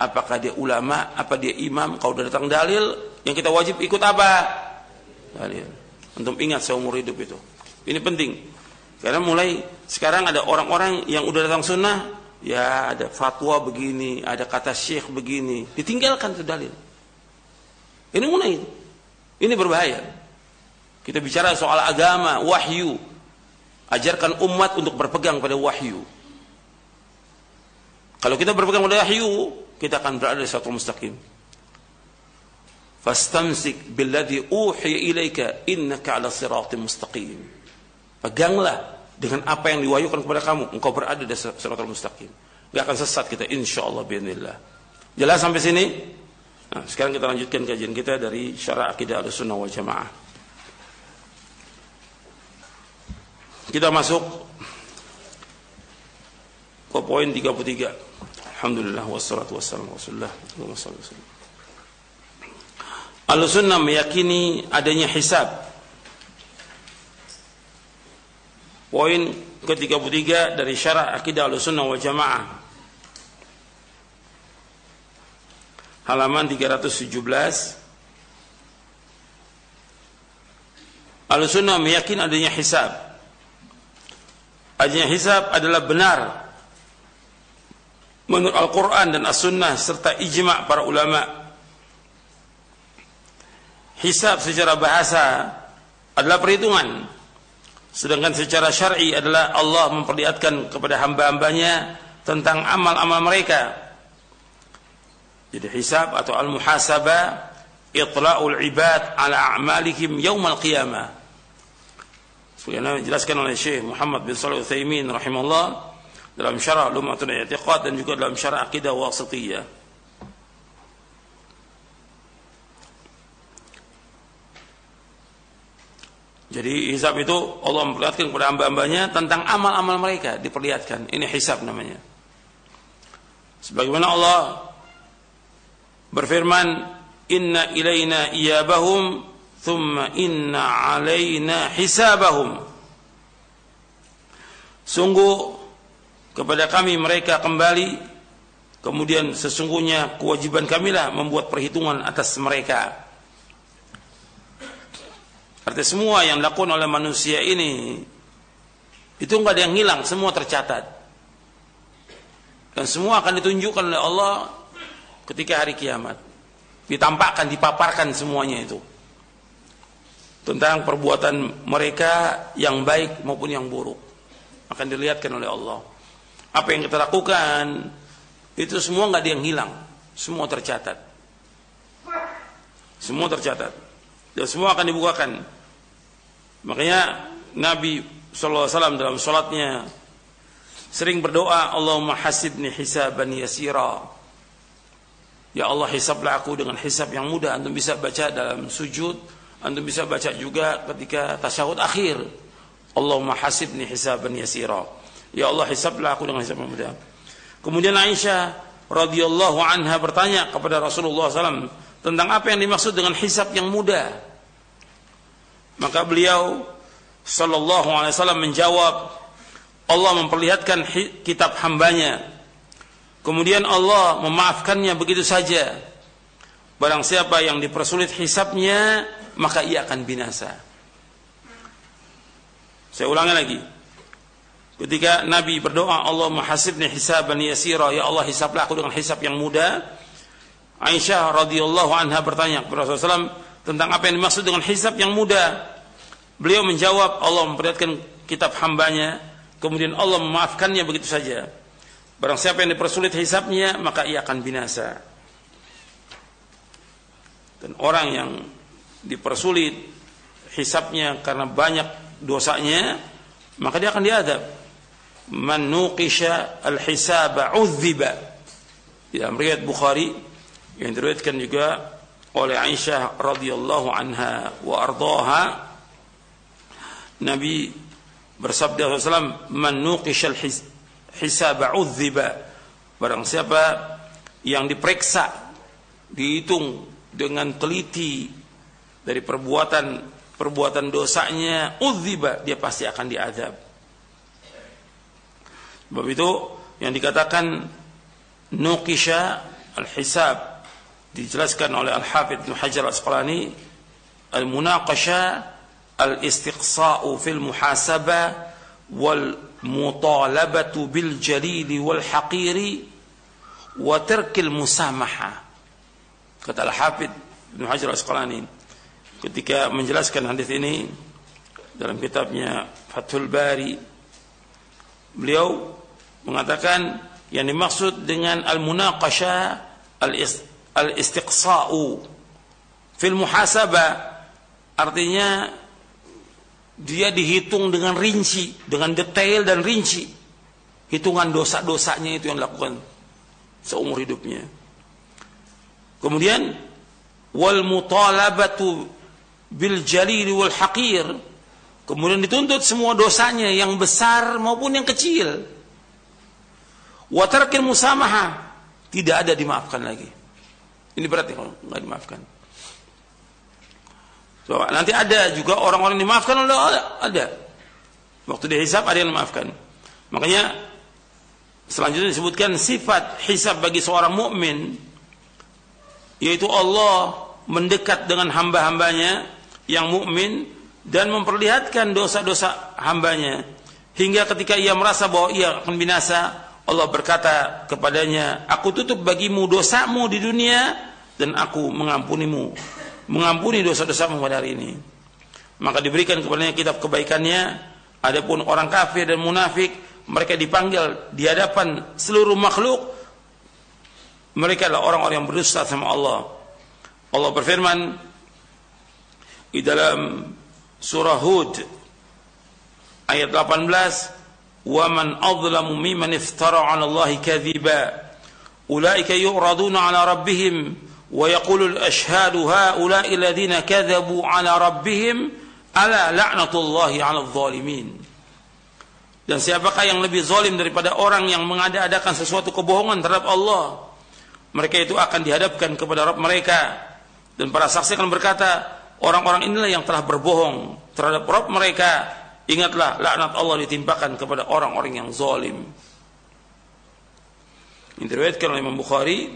apakah dia ulama apa dia imam kalau sudah datang dalil yang kita wajib ikut apa dalil untuk ingat seumur hidup itu ini penting karena mulai sekarang ada orang-orang yang udah datang sunnah ya ada fatwa begini, ada kata syekh begini, ditinggalkan itu dalil. Ini mulai ini berbahaya. Kita bicara soal agama, wahyu. Ajarkan umat untuk berpegang pada wahyu. Kalau kita berpegang pada wahyu, kita akan berada di satu mustaqim. Fastamsik billadhi uhiya ilaika innaka ala siratim mustaqim. Peganglah dengan apa yang diwahyukan kepada kamu engkau berada di siratal mustaqim. Gak akan sesat kita insyaallah bismillah jelas sampai sini? Nah, sekarang kita lanjutkan kajian kita dari syara akidah al-sunnah wal jamaah. Kita masuk ke poin 33 Alhamdulillah wassalatu wassalamu rasulullah Al-sunnah meyakini adanya hisab Poin ke-33 dari syarat akidah al-sunnah wal jamaah. Halaman 317. Al-sunnah meyakini adanya hisab. Adanya hisab adalah benar. Menurut Al-Quran dan As-Sunnah serta ijma' para ulama. Hisab secara bahasa adalah perhitungan. Sedangkan secara syar'i adalah Allah memperlihatkan kepada hamba-hambanya tentang amal-amal mereka. Jadi hisab atau al-muhasabah itla'ul ibad ala a'malihim yaumal qiyamah. Sebagaimana dijelaskan oleh Syekh Muhammad bin Shalih Utsaimin rahimahullah dalam syarah Lumatul I'tiqad dan juga dalam syarah Aqidah Wasithiyah. Jadi hisab itu Allah memperlihatkan kepada hamba-hambanya tentang amal-amal mereka diperlihatkan. Ini hisab namanya. Sebagaimana Allah berfirman, "Inna ilaina iyabahum, thumma inna alaina hisabahum." Sungguh kepada kami mereka kembali. Kemudian sesungguhnya kewajiban kamilah membuat perhitungan atas mereka. Artinya semua yang dilakukan oleh manusia ini itu enggak ada yang hilang semua tercatat. Dan semua akan ditunjukkan oleh Allah ketika hari kiamat. Ditampakkan dipaparkan semuanya itu. Tentang perbuatan mereka yang baik maupun yang buruk. Akan dilihatkan oleh Allah apa yang kita lakukan itu semua nggak ada yang hilang, semua tercatat. Semua tercatat. Dan semua akan dibukakan. Makanya Nabi SAW dalam sholatnya sering berdoa, Allahumma hasibni hisaban yasira. Ya Allah hisablah aku dengan hisab yang mudah. Antum bisa baca dalam sujud, antum bisa baca juga ketika tasyahud akhir. Allahumma hasibni hisaban yasira. Ya Allah hisablah aku dengan hisab yang mudah. Kemudian Aisyah radhiyallahu anha bertanya kepada Rasulullah SAW tentang apa yang dimaksud dengan hisab yang mudah. Maka beliau sallallahu alaihi wasallam menjawab Allah memperlihatkan kitab hambanya kemudian Allah memaafkannya begitu saja barang siapa yang dipersulit hisabnya maka ia akan binasa saya ulangi lagi Ketika Nabi berdoa, Allah mahasibni hisaban yasira, ya Allah hisablah aku dengan hisab yang mudah. Aisyah radhiyallahu anha bertanya kepada Rasulullah tentang apa yang dimaksud dengan hisab yang mudah. Beliau menjawab, Allah memperlihatkan kitab hambanya, kemudian Allah memaafkannya begitu saja. Barang siapa yang dipersulit hisabnya, maka ia akan binasa. Dan orang yang dipersulit hisabnya karena banyak dosanya, maka dia akan diadab man nuqisha al-hisaba udhiba dalam riwayat Bukhari yang diriwayatkan juga oleh Aisyah radhiyallahu anha wa ardaha Nabi bersabda SAW man nuqisha al-hisaba udhiba barang siapa yang diperiksa dihitung dengan teliti dari perbuatan perbuatan dosanya udhiba dia pasti akan diadab Sebab itu yang dikatakan nukisha al-hisab dijelaskan oleh Al-Hafidh Ibn Hajar Al-Asqalani al-munaqasha al-istiqsa'u fil muhasabah wal mutalabatu bil jalili wal haqiri wa tarkil musamaha. Kata Al-Hafidh Ibn Hajar Al-Asqalani ketika menjelaskan hadis ini dalam kitabnya Fathul Bari beliau mengatakan yang dimaksud dengan al-munaqasha al-istiqsa'u fil muhasabah artinya dia dihitung dengan rinci, dengan detail dan rinci. Hitungan dosa-dosanya itu yang dilakukan seumur hidupnya. Kemudian wal mutalabatu bil jalil wal haqir. Kemudian dituntut semua dosanya yang besar maupun yang kecil. Watarkil musamaha tidak ada dimaafkan lagi. Ini berarti kalau nggak dimaafkan. So, nanti ada juga orang-orang dimaafkan oleh ada. Waktu dihisap ada yang dimaafkan. Makanya selanjutnya disebutkan sifat hisab bagi seorang mukmin yaitu Allah mendekat dengan hamba-hambanya yang mukmin dan memperlihatkan dosa-dosa hambanya hingga ketika ia merasa bahwa ia akan binasa Allah berkata kepadanya, "Aku tutup bagimu dosamu di dunia dan aku mengampunimu, mengampuni dosa-dosamu pada hari ini." Maka diberikan kepadanya kitab kebaikannya. Adapun orang kafir dan munafik, mereka dipanggil di hadapan seluruh makhluk. Mereka adalah orang-orang yang berdusta sama Allah. Allah berfirman di dalam surah Hud ayat 18 ومن أظلم ممن افترى على الله كذبا أولئك يعرضون على ربهم ويقول الأشهاد هؤلاء الذين كذبوا على ربهم ألا لعنة الله على الظالمين Dan siapakah yang lebih zalim daripada orang yang mengada-adakan sesuatu kebohongan terhadap Allah? Mereka itu akan dihadapkan kepada Rabb mereka. Dan para saksi akan berkata, orang-orang inilah yang telah berbohong terhadap Rabb mereka Ingatlah laknat Allah ditimpakan kepada orang-orang yang zalim. Ini diriwayatkan oleh Imam Bukhari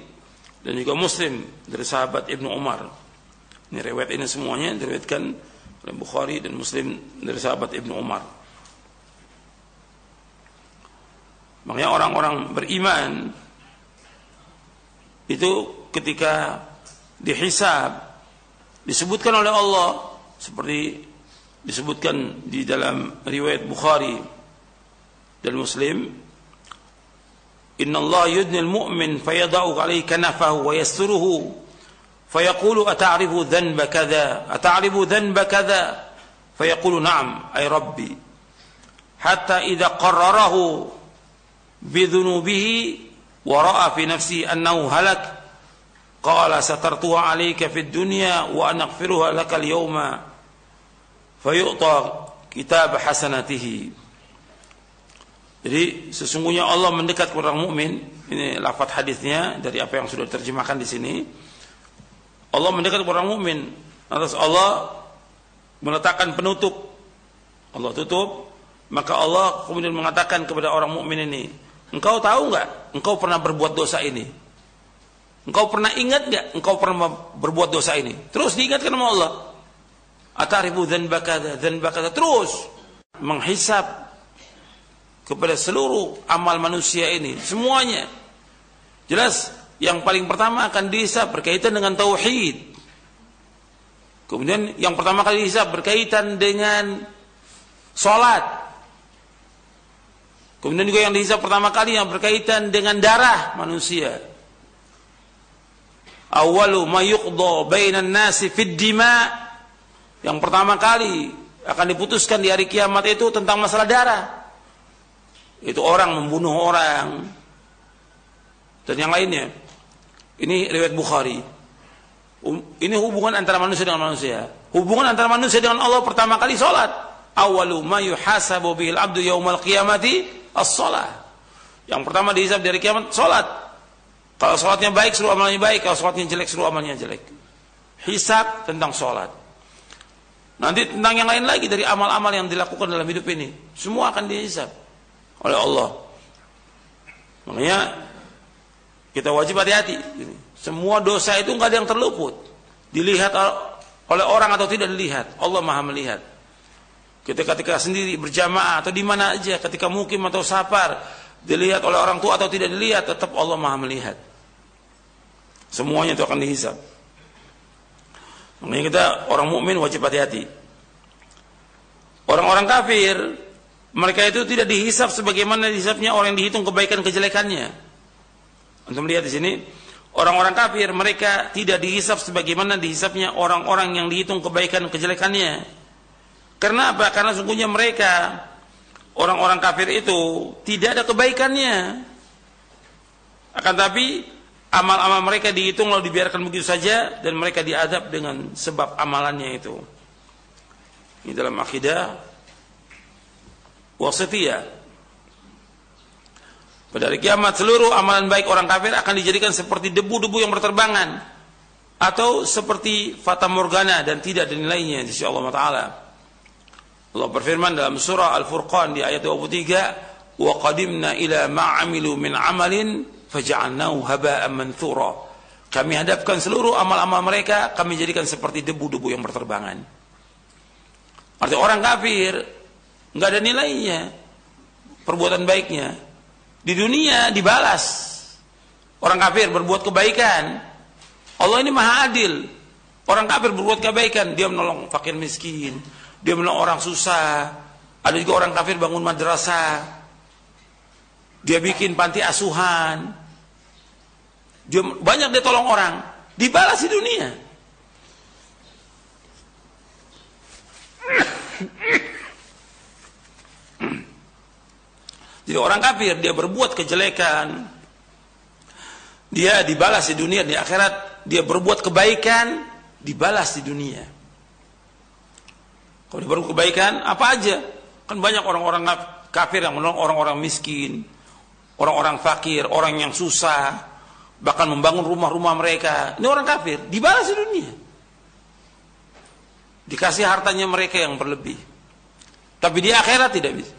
dan juga Muslim dari sahabat Ibnu Umar. Ini riwayat ini semuanya diriwayatkan oleh Bukhari dan Muslim dari sahabat Ibnu Umar. Makanya orang-orang beriman itu ketika dihisab disebutkan oleh Allah seperti disebutkan di dalam riwayat Bukhari dan Muslim Inna Allah yudni al-mu'min fayada'u alayhi kanafahu wa yasturuhu fayaqulu ata'rifu dhanba kadha ata'rifu dhanba kadha fayaqulu na'am ay rabbi hatta idha qarrarahu bidhunubihi wa ra'a fi nafsi annahu halak qala satartuha alayka fid dunya wa ana aghfiruha laka al-yawma fayu'ta kitab hasanatihi. Jadi sesungguhnya Allah mendekat kepada orang mukmin ini lafaz hadisnya dari apa yang sudah diterjemahkan di sini. Allah mendekat kepada orang mukmin atas Allah meletakkan penutup. Allah tutup maka Allah kemudian mengatakan kepada orang mukmin ini engkau tahu nggak engkau pernah berbuat dosa ini? Engkau pernah ingat nggak engkau pernah berbuat dosa ini? Terus diingatkan sama Allah Atarifu dzanba kadza kadza terus menghisap kepada seluruh amal manusia ini semuanya. Jelas yang paling pertama akan dihisap berkaitan dengan tauhid. Kemudian yang pertama kali dihisap berkaitan dengan salat. Kemudian juga yang dihisap pertama kali yang berkaitan dengan darah manusia. Awalu ma bainan nasi fid dima' Yang pertama kali akan diputuskan di hari kiamat itu tentang masalah darah. Itu orang membunuh orang. Dan yang lainnya. Ini riwayat Bukhari. Um, ini hubungan antara manusia dengan manusia. Hubungan antara manusia dengan Allah pertama kali salat. Awalu ma yuhasabu abdu yaumal qiyamati as-salah. Yang pertama dihisab dari kiamat salat. Kalau salatnya baik seluruh amalnya baik, kalau salatnya jelek seluruh amalnya jelek. Hisab tentang salat. Nanti tentang yang lain lagi dari amal-amal yang dilakukan dalam hidup ini. Semua akan dihisab oleh Allah. Makanya kita wajib hati-hati. Semua dosa itu nggak ada yang terluput. Dilihat oleh orang atau tidak dilihat. Allah maha melihat. Ketika ketika sendiri berjamaah atau di mana aja, ketika mukim atau safar, dilihat oleh orang tua atau tidak dilihat, tetap Allah maha melihat. Semuanya itu akan dihisab. Makanya kita orang mukmin wajib hati-hati. Orang-orang kafir mereka itu tidak dihisap sebagaimana dihisapnya orang yang dihitung kebaikan kejelekannya. Untuk melihat di sini, orang-orang kafir mereka tidak dihisap sebagaimana dihisapnya orang-orang yang dihitung kebaikan kejelekannya. Karena apa? Karena sungguhnya mereka orang-orang kafir itu tidak ada kebaikannya. Akan tapi amal-amal mereka dihitung lalu dibiarkan begitu saja dan mereka diadab dengan sebab amalannya itu. Ini dalam akidah wasatiyah. Pada hari kiamat seluruh amalan baik orang kafir akan dijadikan seperti debu-debu yang berterbangan atau seperti fata morgana dan tidak nilainya di sisi Allah Taala. Allah berfirman dalam surah Al-Furqan di ayat 23, "Wa qadimna ila ma 'amilu min 'amalin faja'alnahu haba'an manthura. Kami hadapkan seluruh amal-amal mereka, kami jadikan seperti debu-debu yang berterbangan. Artinya orang kafir nggak ada nilainya perbuatan baiknya. Di dunia dibalas. Orang kafir berbuat kebaikan. Allah ini maha adil. Orang kafir berbuat kebaikan, dia menolong fakir miskin, dia menolong orang susah. Ada juga orang kafir bangun madrasah. Dia bikin panti asuhan. Dia banyak dia tolong orang, dibalas di dunia. Jadi orang kafir dia berbuat kejelekan, dia dibalas di dunia di akhirat, dia berbuat kebaikan, dibalas di dunia. Kalau dia berbuat kebaikan, apa aja? Kan banyak orang-orang kafir yang menolong orang-orang miskin, orang-orang fakir, orang yang susah, bahkan membangun rumah-rumah mereka. Ini orang kafir, dibalas di dunia. Dikasih hartanya mereka yang berlebih. Tapi di akhirat tidak bisa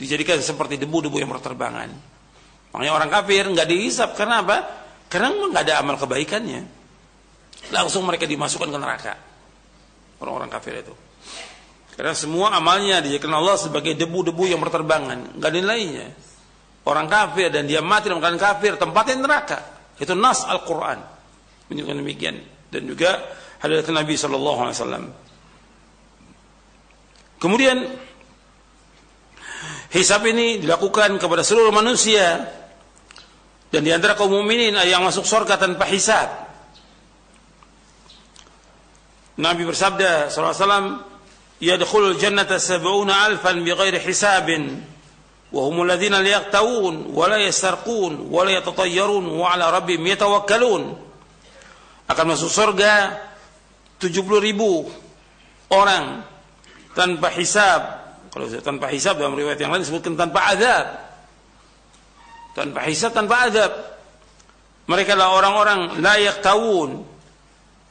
dijadikan seperti debu-debu yang berterbangan. Makanya orang kafir nggak dihisap karena apa? Karena nggak ada amal kebaikannya. Langsung mereka dimasukkan ke neraka. Orang-orang kafir itu. Karena semua amalnya dijadikan Allah sebagai debu-debu yang berterbangan, nggak ada nilainya. Orang kafir dan dia mati dalam keadaan kafir, tempatnya neraka. Itu nas Al-Qur'an. Menunjukkan demikian dan juga hadis Nabi wasallam. Kemudian Hisab ini dilakukan kepada seluruh manusia dan di antara kaum mukminin yang masuk surga tanpa hisab. Nabi bersabda alaihi wasallam, "Yadkhulul jannata sab'una alfan bighairi hisabin." وهم الذين لا يغتوون ولا يسرقون ولا يتطيرون وعلى ربهم يتوكلون akan masuk surga 70 ribu orang tanpa hisab kalau tanpa hisab dalam riwayat yang lain disebutkan tanpa azab. Tanpa hisab, tanpa azab. Mereka adalah orang-orang layak tahun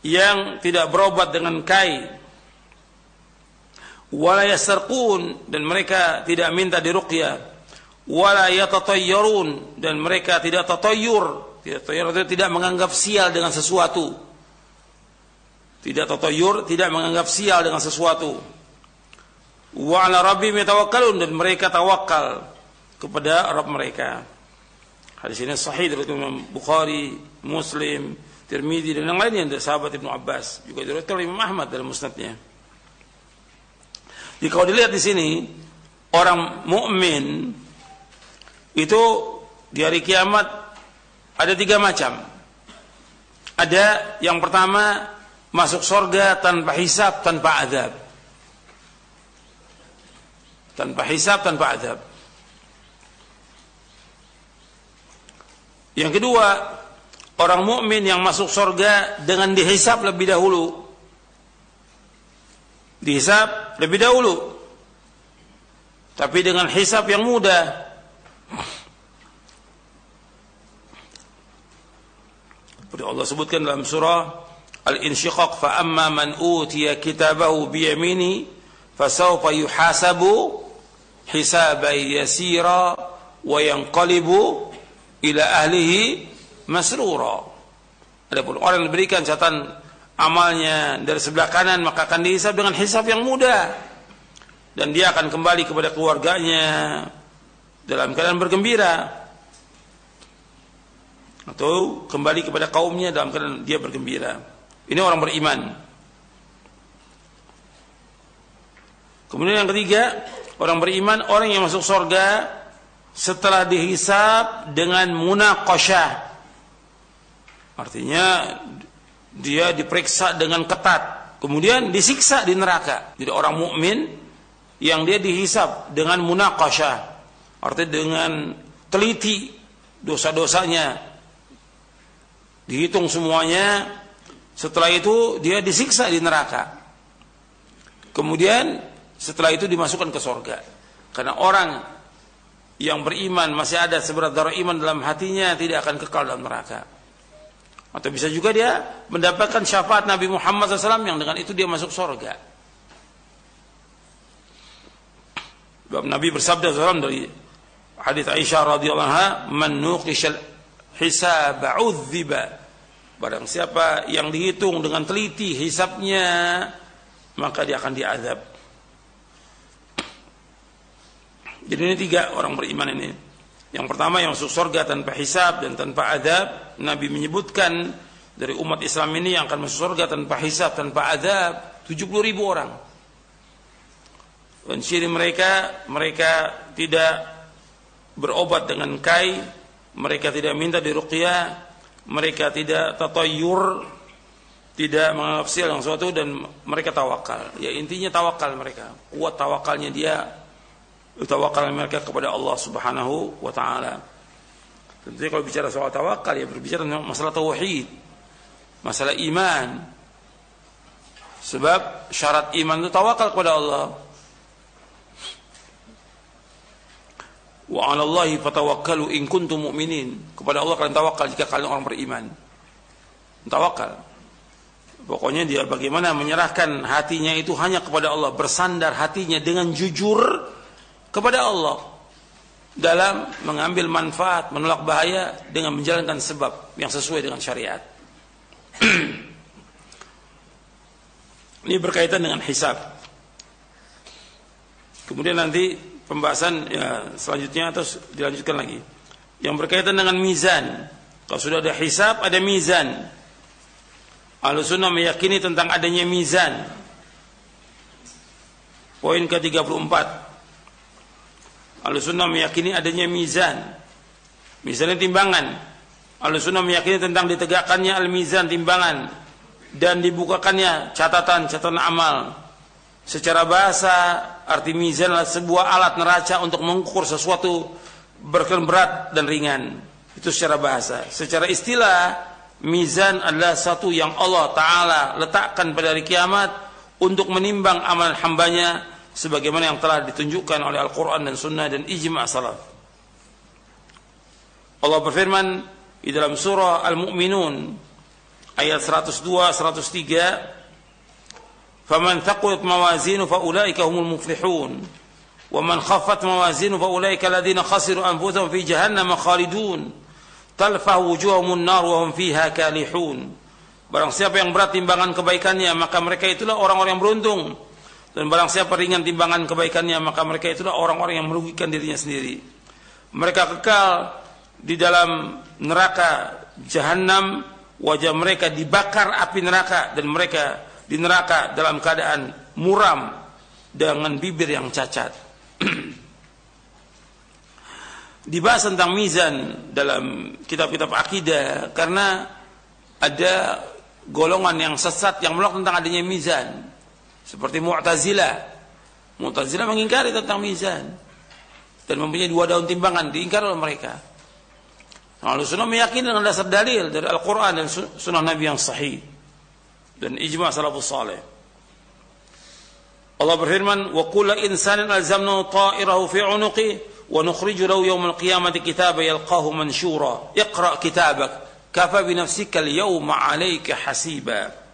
yang tidak berobat dengan kai. Wala yasarqun dan mereka tidak minta diruqyah. Wala yatatayyarun dan mereka tidak tatayyur. Tidak itu tidak menganggap sial dengan sesuatu. Tidak tatayyur, tidak menganggap sial dengan sesuatu wa ala rabbihim yatawakkalun dan mereka tawakal kepada Rabb mereka. Hadis ini sahih dari Imam Bukhari, Muslim, Tirmidzi dan yang lainnya dari sahabat Ibnu Abbas, juga diriwayatkan oleh Imam Ahmad dalam musnadnya. Jadi kalau dilihat di sini orang mukmin itu di hari kiamat ada tiga macam. Ada yang pertama masuk surga tanpa hisab, tanpa azab tanpa hisab, tanpa azab. Yang kedua, orang mukmin yang masuk surga dengan dihisab lebih dahulu. Dihisab lebih dahulu. Tapi dengan hisab yang mudah. Seperti Allah sebutkan dalam surah Al-Insyiqaq fa amma man utiya kitabahu bi yamini fasawfa yuhasabu hisaban yasira wa yanqalibu ila ahlihi masrura. Adapun orang yang diberikan catatan amalnya dari sebelah kanan maka akan dihisab dengan hisab yang mudah dan dia akan kembali kepada keluarganya dalam keadaan bergembira atau kembali kepada kaumnya dalam keadaan dia bergembira. Ini orang beriman. Kemudian yang ketiga, orang beriman orang yang masuk surga setelah dihisap dengan munaqasyah. Artinya dia diperiksa dengan ketat, kemudian disiksa di neraka. Jadi orang mukmin yang dia dihisap dengan munaqasyah, artinya dengan teliti dosa-dosanya dihitung semuanya setelah itu dia disiksa di neraka kemudian setelah itu dimasukkan ke surga. Karena orang yang beriman masih ada seberat darah iman dalam hatinya tidak akan kekal dalam neraka. Atau bisa juga dia mendapatkan syafaat Nabi Muhammad SAW yang dengan itu dia masuk surga. Nabi bersabda SAW dari hadis Aisyah radhiyallahu anha, "Man nuqishal hisab udhiba." Barang siapa yang dihitung dengan teliti hisapnya, maka dia akan diazab. Jadi ini tiga orang beriman ini. Yang pertama yang masuk surga tanpa hisab dan tanpa adab. Nabi menyebutkan dari umat Islam ini yang akan masuk surga tanpa hisab, tanpa adab 70 ribu orang. Dan ciri mereka, mereka tidak berobat dengan kai, mereka tidak minta diruqyah, mereka tidak tatayur, tidak menganggap sial yang suatu dan mereka tawakal. Ya intinya tawakal mereka. Kuat tawakalnya dia tawakal mereka kepada Allah Subhanahu wa taala. Tentunya kalau bicara soal tawakal ya berbicara masalah tauhid, masalah iman. Sebab syarat iman itu tawakal kepada Allah. Wa 'ala Allahi fatawakkalu in kuntum mu'minin. Kepada Allah kalian tawakal jika kalian orang beriman. Tawakal. Pokoknya dia bagaimana menyerahkan hatinya itu hanya kepada Allah, bersandar hatinya dengan jujur kepada Allah dalam mengambil manfaat, menolak bahaya dengan menjalankan sebab yang sesuai dengan syariat. [CLEARS THROAT] Ini berkaitan dengan hisab. Kemudian nanti pembahasan ya, selanjutnya terus dilanjutkan lagi. Yang berkaitan dengan mizan. Kalau sudah ada hisab, ada mizan. Al-Sunnah meyakini tentang adanya mizan. Poin ke-34. Al-Sunnah meyakini adanya mizan. Misalnya timbangan. Al-Sunnah meyakini tentang ditegakkannya al-mizan timbangan dan dibukakannya catatan-catatan amal. Secara bahasa arti mizan adalah sebuah alat neraca untuk mengukur sesuatu berkelan berat dan ringan. Itu secara bahasa. Secara istilah mizan adalah satu yang Allah taala letakkan pada hari kiamat untuk menimbang amal hambanya sebagaimana yang telah ditunjukkan oleh Al-Quran dan Sunnah dan ijma' salaf. Allah berfirman di dalam surah Al-Mu'minun ayat 102 103 Faman thaqulat mawazinu faulaika humul muflihun wa man khaffat mawazinu faulaika alladziina khasiru anfusahum fi jahannam khalidun talfahu wujuhahumun nar wa hum fiha kalihun Barang siapa yang berat timbangan kebaikannya maka mereka itulah orang-orang yang beruntung dan barang siapa ringan timbangan kebaikannya maka mereka itulah orang-orang yang merugikan dirinya sendiri. Mereka kekal di dalam neraka jahanam, wajah mereka dibakar api neraka dan mereka di neraka dalam keadaan muram dengan bibir yang cacat. [CLEARS THROAT] Dibahas tentang mizan dalam kitab-kitab akidah karena ada golongan yang sesat yang menolak tentang adanya mizan. Seperti Mu'tazilah. Mu'tazilah mengingkari tentang mizan. Dan mempunyai dua daun timbangan. Diingkar oleh mereka. Lalu sunnah meyakini dengan dasar dalil dari Al-Quran dan sunnah Nabi yang sahih. Dan ijma' salafus salih. Allah berfirman, "Wa kullu insanin alzamnahu ta'irahu fi 'unuqi wa nukhriju lahu yawmal qiyamati kitaba yalqahu manshura. Iqra' kitabak, kafa bi nafsika al-yawma 'alayka hasiba."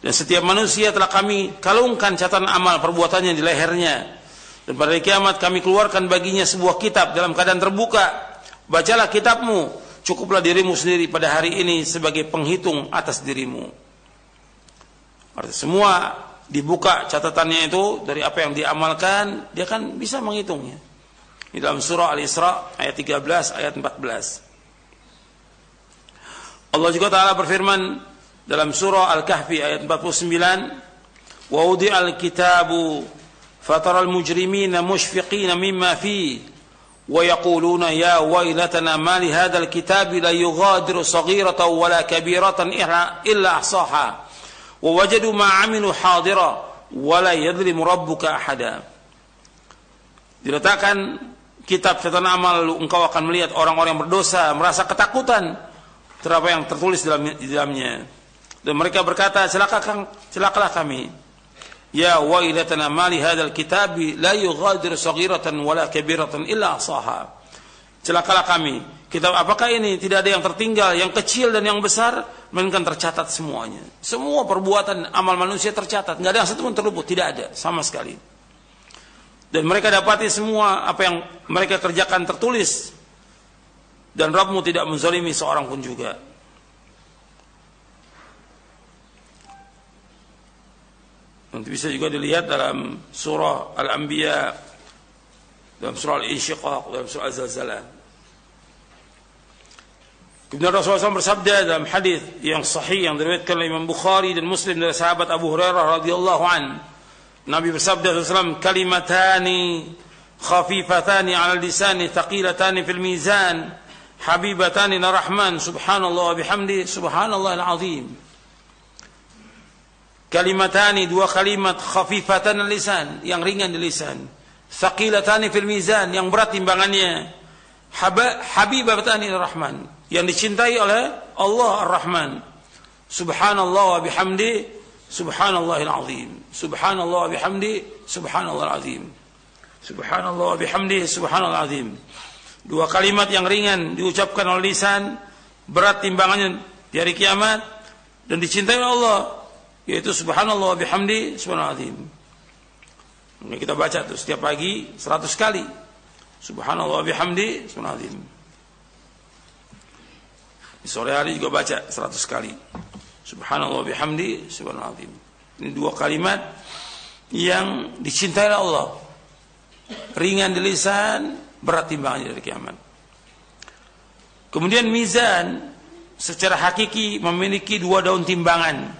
Dan setiap manusia telah kami kalungkan catatan amal perbuatannya di lehernya. Dan pada hari kiamat kami keluarkan baginya sebuah kitab dalam keadaan terbuka. Bacalah kitabmu, cukuplah dirimu sendiri pada hari ini sebagai penghitung atas dirimu. Artinya semua dibuka catatannya itu dari apa yang diamalkan, dia kan bisa menghitungnya. Di dalam surah Al-Isra ayat 13 ayat 14. Allah juga taala berfirman, dalam surah Al-Kahfi ayat 49 wa wudi'al kitabu fataral mujrimina mushfiqina mimma fi wa yaquluna ya waylatana ma li hadzal kitabi la yughadiru saghiratan wala kabiratan illa ahsaha wa wajadu ma 'amilu hadira wala yadhlimu rabbuka ahada. Diletakkan kitab catatan amal engkau akan melihat orang-orang berdosa merasa ketakutan terhadap yang tertulis dalam dalamnya dan mereka berkata, celakalah, kami. Ya wailatana mali hadzal kitabi la yughadiru saghiratan wala kabiratan illa asaha. Celakalah kami. Kitab apakah ini? Tidak ada yang tertinggal, yang kecil dan yang besar, melainkan tercatat semuanya. Semua perbuatan amal manusia tercatat, nggak ada yang satu pun terluput, tidak ada sama sekali. Dan mereka dapati semua apa yang mereka kerjakan tertulis. Dan Rabbmu tidak menzalimi seorang pun juga. Nanti bisa juga dilihat dalam surah Al-Anbiya, dalam surah Al-Insyiqaq, dalam surah Al-Zalzalah. Kemudian Rasulullah SAW bersabda dalam hadis yang sahih yang diriwayatkan oleh Imam Bukhari dan Muslim dari sahabat Abu Hurairah radhiyallahu an. Nabi bersabda SAW kalimatani khafifatani 'ala lisani thaqilatani fil mizan habibatani rahman subhanallah wa bihamdi subhanallah al-azim. Kalimatani dua kalimat khafifatan lisan yang ringan di lisan. Thaqilatani fil mizan yang berat timbangannya. Habibatani rahman yang dicintai oleh Allah Ar-Rahman. Subhanallah wa bihamdi subhanallahil azim. Subhanallah wa bihamdi subhanallahil azim. Subhanallah wa bihamdi subhanallahil azim. Dua kalimat yang ringan diucapkan oleh lisan, berat timbangannya di hari kiamat dan dicintai oleh Allah yaitu subhanallah bihamdi subhanallahil azim. Kita baca tuh setiap pagi 100 kali. Subhanallah bihamdi subhanallahil azim. Di sore hari juga baca 100 kali. Subhanallah bihamdi subhanallah Ini dua kalimat yang dicintai oleh Allah. Ringan di lisan, berat timbangannya dari kiamat. Kemudian mizan secara hakiki memiliki dua daun timbangan.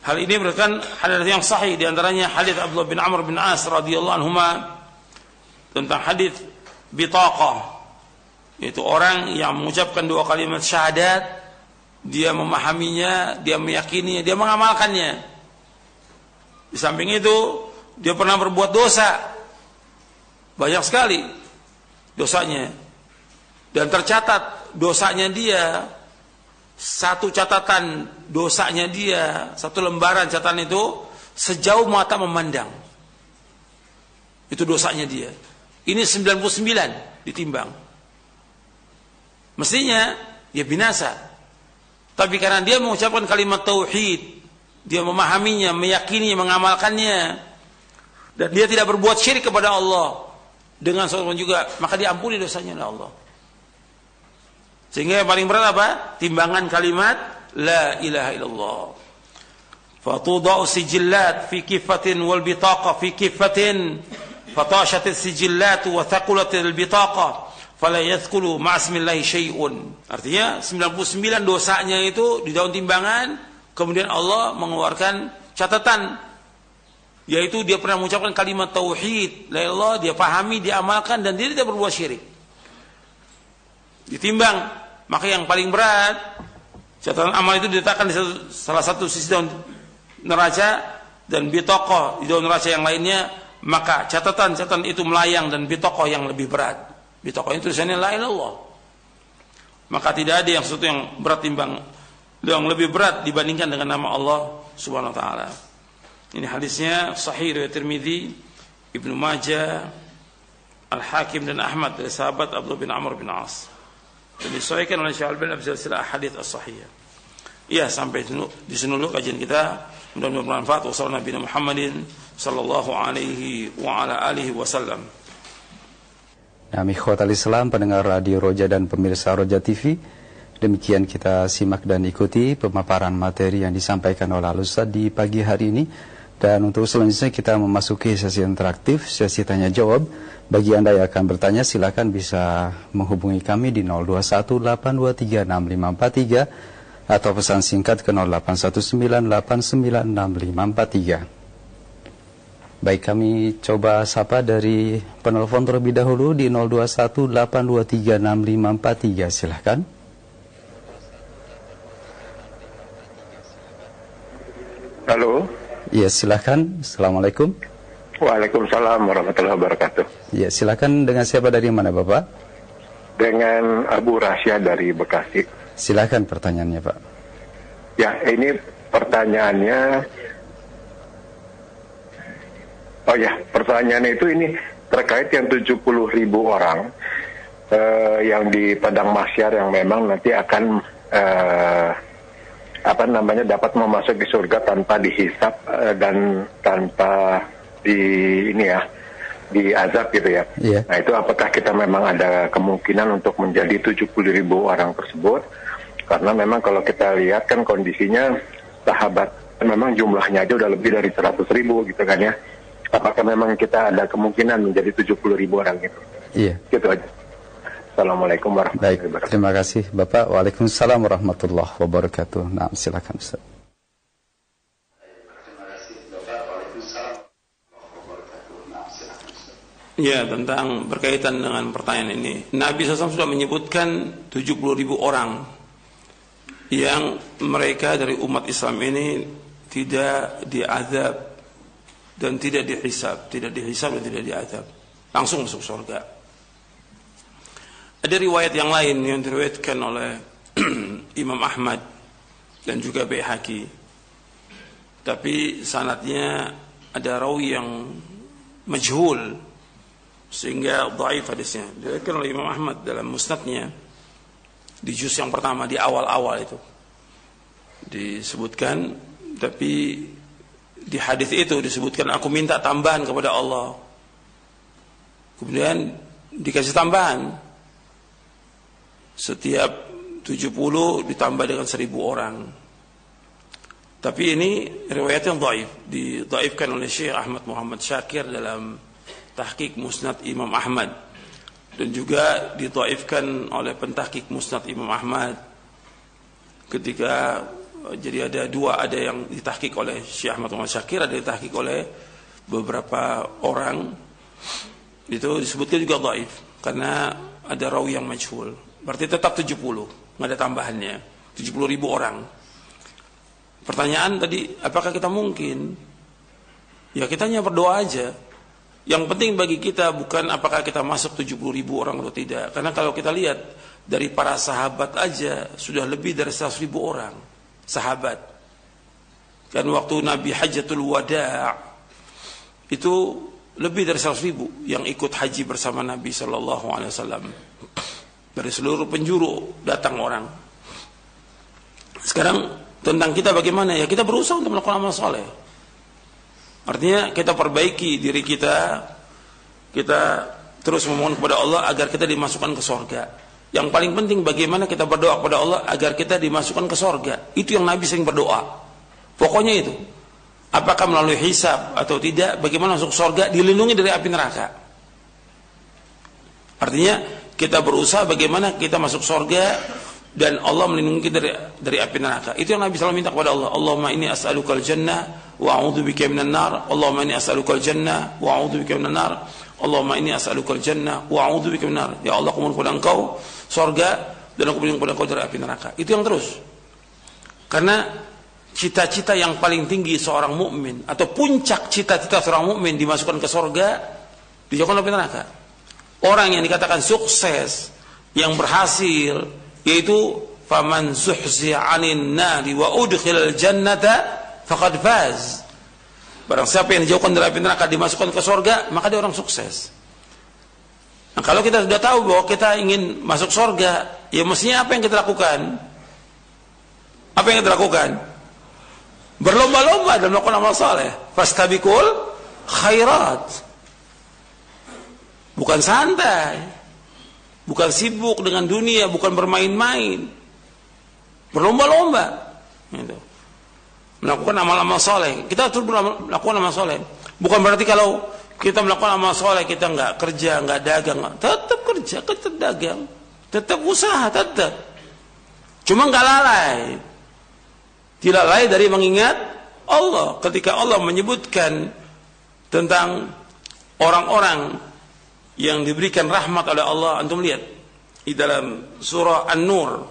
Hal ini berdasarkan hadis yang sahih di antaranya hadis Abdullah bin Amr bin As radhiyallahu anhuma tentang hadis bitaqah yaitu orang yang mengucapkan dua kalimat syahadat dia memahaminya dia meyakininya dia mengamalkannya. Di samping itu dia pernah berbuat dosa. Banyak sekali dosanya. Dan tercatat dosanya dia satu catatan dosanya dia satu lembaran catatan itu sejauh mata memandang itu dosanya dia ini 99 ditimbang Mestinya dia binasa. Tapi karena dia mengucapkan kalimat tauhid, dia memahaminya, meyakini, mengamalkannya, dan dia tidak berbuat syirik kepada Allah dengan seorang juga, maka diampuni dosanya oleh Allah. Sehingga yang paling berat apa? Timbangan kalimat la ilaha illallah. Fatudau sijillat fi kifatin wal bitaqa fi kifatin fatashat sijillat wa thaqulat al bitaqa fala yadhkulu ma'asmillahi syai'un. Artinya 99 dosanya itu di daun timbangan, kemudian Allah mengeluarkan catatan yaitu dia pernah mengucapkan kalimat tauhid, la Allah, dia pahami, dia amalkan dan dia tidak berbuat syirik. Ditimbang, maka yang paling berat catatan amal itu diletakkan di salah satu sisi daun neraca dan bitokoh di daun neraca yang lainnya, maka catatan-catatan itu melayang dan bitokoh yang lebih berat. Di toko itu tulisannya la ilallah. Maka tidak ada yang sesuatu yang berat timbang yang lebih berat dibandingkan dengan nama Allah Subhanahu wa taala. Ini hadisnya sahih riwayat Tirmizi, Ibnu Majah, Al-Hakim dan Ahmad dari sahabat Abdullah bin Amr bin As. Dan disesuaikan oleh Syekh Al-Albani dalam silsilah hadis as-sahihah. Iya, sampai di sini dulu kajian kita. Mudah-mudahan bermanfaat. Wassalamualaikum Muhammadin sallallahu alaihi wa ala alihi wasallam. Nah, Islam, pendengar Radio Roja dan pemirsa Roja TV, demikian kita simak dan ikuti pemaparan materi yang disampaikan oleh Al-Ustaz di pagi hari ini. Dan untuk selanjutnya kita memasuki sesi interaktif, sesi tanya jawab. Bagi Anda yang akan bertanya silakan bisa menghubungi kami di 0218236543 atau pesan singkat ke 0819896543. Baik, kami coba sapa dari penelpon terlebih dahulu di 0218236543. Silahkan. Halo. Ya, silahkan. Assalamualaikum. Waalaikumsalam warahmatullahi wabarakatuh. Ya, silahkan dengan siapa dari mana, Bapak? Dengan Abu Rasya dari Bekasi. Silahkan pertanyaannya, Pak. Ya, ini pertanyaannya Oh ya, pertanyaannya itu ini terkait yang 70 ribu orang uh, yang di Padang Masyar yang memang nanti akan uh, apa namanya dapat memasuki surga tanpa dihisap uh, dan tanpa di ini ya di azab gitu ya. Yeah. Nah itu apakah kita memang ada kemungkinan untuk menjadi 70 ribu orang tersebut? Karena memang kalau kita lihat kan kondisinya sahabat memang jumlahnya aja udah lebih dari 100 ribu gitu kan ya apakah memang kita ada kemungkinan menjadi 70 ribu orang itu? Iya. Gitu aja. Assalamualaikum warahmatullahi Baik, wabarakatuh. terima kasih Bapak. Waalaikumsalam warahmatullahi wabarakatuh. Nah, silakan Ustaz. Ya, tentang berkaitan dengan pertanyaan ini. Nabi SAW sudah menyebutkan 70 ribu orang yang mereka dari umat Islam ini tidak diazab dan tidak dihisab, tidak dihisab dan tidak diazab. Langsung masuk surga. Ada riwayat yang lain yang diriwayatkan oleh [CLEARS THROAT] Imam Ahmad dan juga Baihaqi. Tapi sanatnya ada rawi yang majhul sehingga dhaif hadisnya. Diriwayatkan oleh Imam Ahmad dalam musnadnya di juz yang pertama di awal-awal itu disebutkan tapi di hadis itu disebutkan aku minta tambahan kepada Allah. Kemudian dikasih tambahan setiap 70 ditambah dengan 1000 orang. Tapi ini riwayat yang dhaif, didhaifkan oleh Syekh Ahmad Muhammad Syakir dalam tahqiq Musnad Imam Ahmad. Dan juga didhaifkan oleh pentahqiq Musnad Imam Ahmad ketika jadi ada dua ada yang ditahqiq oleh Syekh Ahmad Muhammad Syakir ada ditahqiq oleh beberapa orang. Itu disebutkan juga dhaif karena ada rawi yang majhul berarti tetap 70 nggak ada tambahannya. 70 ribu orang. Pertanyaan tadi apakah kita mungkin? Ya kita hanya berdoa aja. Yang penting bagi kita bukan apakah kita masuk 70 ribu orang atau tidak. Karena kalau kita lihat dari para sahabat aja sudah lebih dari 100 ribu orang. Sahabat. Kan waktu Nabi Hajatul Wada' itu lebih dari 100 ribu yang ikut haji bersama Nabi Shallallahu Alaihi Wasallam dari seluruh penjuru datang orang. Sekarang tentang kita bagaimana ya? Kita berusaha untuk melakukan amal soleh. Artinya kita perbaiki diri kita. Kita terus memohon kepada Allah agar kita dimasukkan ke sorga. Yang paling penting bagaimana kita berdoa kepada Allah agar kita dimasukkan ke sorga. Itu yang Nabi sering berdoa. Pokoknya itu. Apakah melalui hisab atau tidak bagaimana masuk sorga dilindungi dari api neraka. Artinya kita berusaha bagaimana kita masuk sorga dan Allah melindungi kita dari dari api neraka. Itu yang Nabi selalu minta kepada Allah. Allahumma inni as'alukal jannah wa a'udzu bika minan nar. Allahumma inni as'alukal jannah wa a'udzu bika minan nar. Allahumma inni as'alukal jannah wa a'udzu bika minan nar. Ya Allah, aku kepada Engkau surga dan aku berlindung kepada Engkau dari api neraka. Itu yang terus. Karena cita-cita yang paling tinggi seorang mukmin atau puncak cita-cita seorang mukmin dimasukkan ke surga dijauhkan dari neraka. Orang yang dikatakan sukses, yang berhasil, yaitu faman nari wa udkhilal jannata faqad faz. Barang siapa yang dijauhkan dari neraka dimasukkan ke surga, maka dia orang sukses. Nah, kalau kita sudah tahu bahwa kita ingin masuk surga, ya mestinya apa yang kita lakukan? Apa yang kita lakukan? Berlomba-lomba dalam melakukan amal saleh. Fastabikul khairat. Bukan santai bukan sibuk dengan dunia, bukan bermain-main, berlomba-lomba, gitu. melakukan amal-amal soleh. Kita terus melakukan amal soleh. Bukan berarti kalau kita melakukan amal soleh kita nggak kerja, nggak dagang, tetap kerja, tetap dagang, tetap usaha, tetap. Cuma nggak lalai, tidak lalai dari mengingat Allah. Ketika Allah menyebutkan tentang orang-orang yang diberikan rahmat oleh Allah. Antum lihat di dalam surah An-Nur.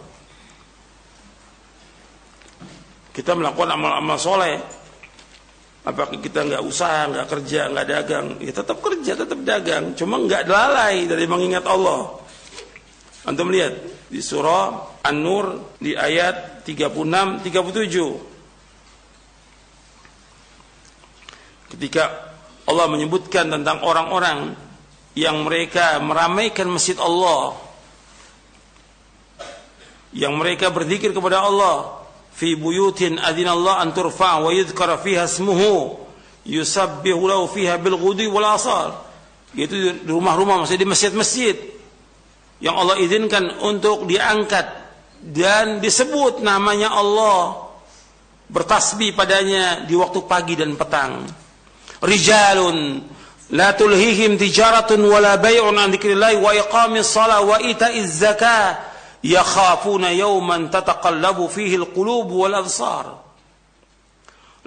Kita melakukan amal-amal soleh. Apakah kita nggak usaha nggak kerja nggak dagang? Ya tetap kerja tetap dagang. Cuma nggak lalai dari mengingat Allah. Antum lihat di surah An-Nur di ayat 36 37 ketika Allah menyebutkan tentang orang-orang yang mereka meramaikan masjid Allah yang mereka berzikir kepada Allah fi buyutin adinallah an turfa wa yudhkara fiha ismuhu yusabbihu lahu fiha bil ghudwi wal asar. Yaitu di rumah-rumah maksudnya di masjid-masjid yang Allah izinkan untuk diangkat dan disebut namanya Allah bertasbih padanya di waktu pagi dan petang. Rijalun La tulhihim tijaratun wala bay'un an dzikrillah wa iqamis shalah wa ita'iz zakah yakhafuna yawman tataqallabu fihi alqulub wal absar.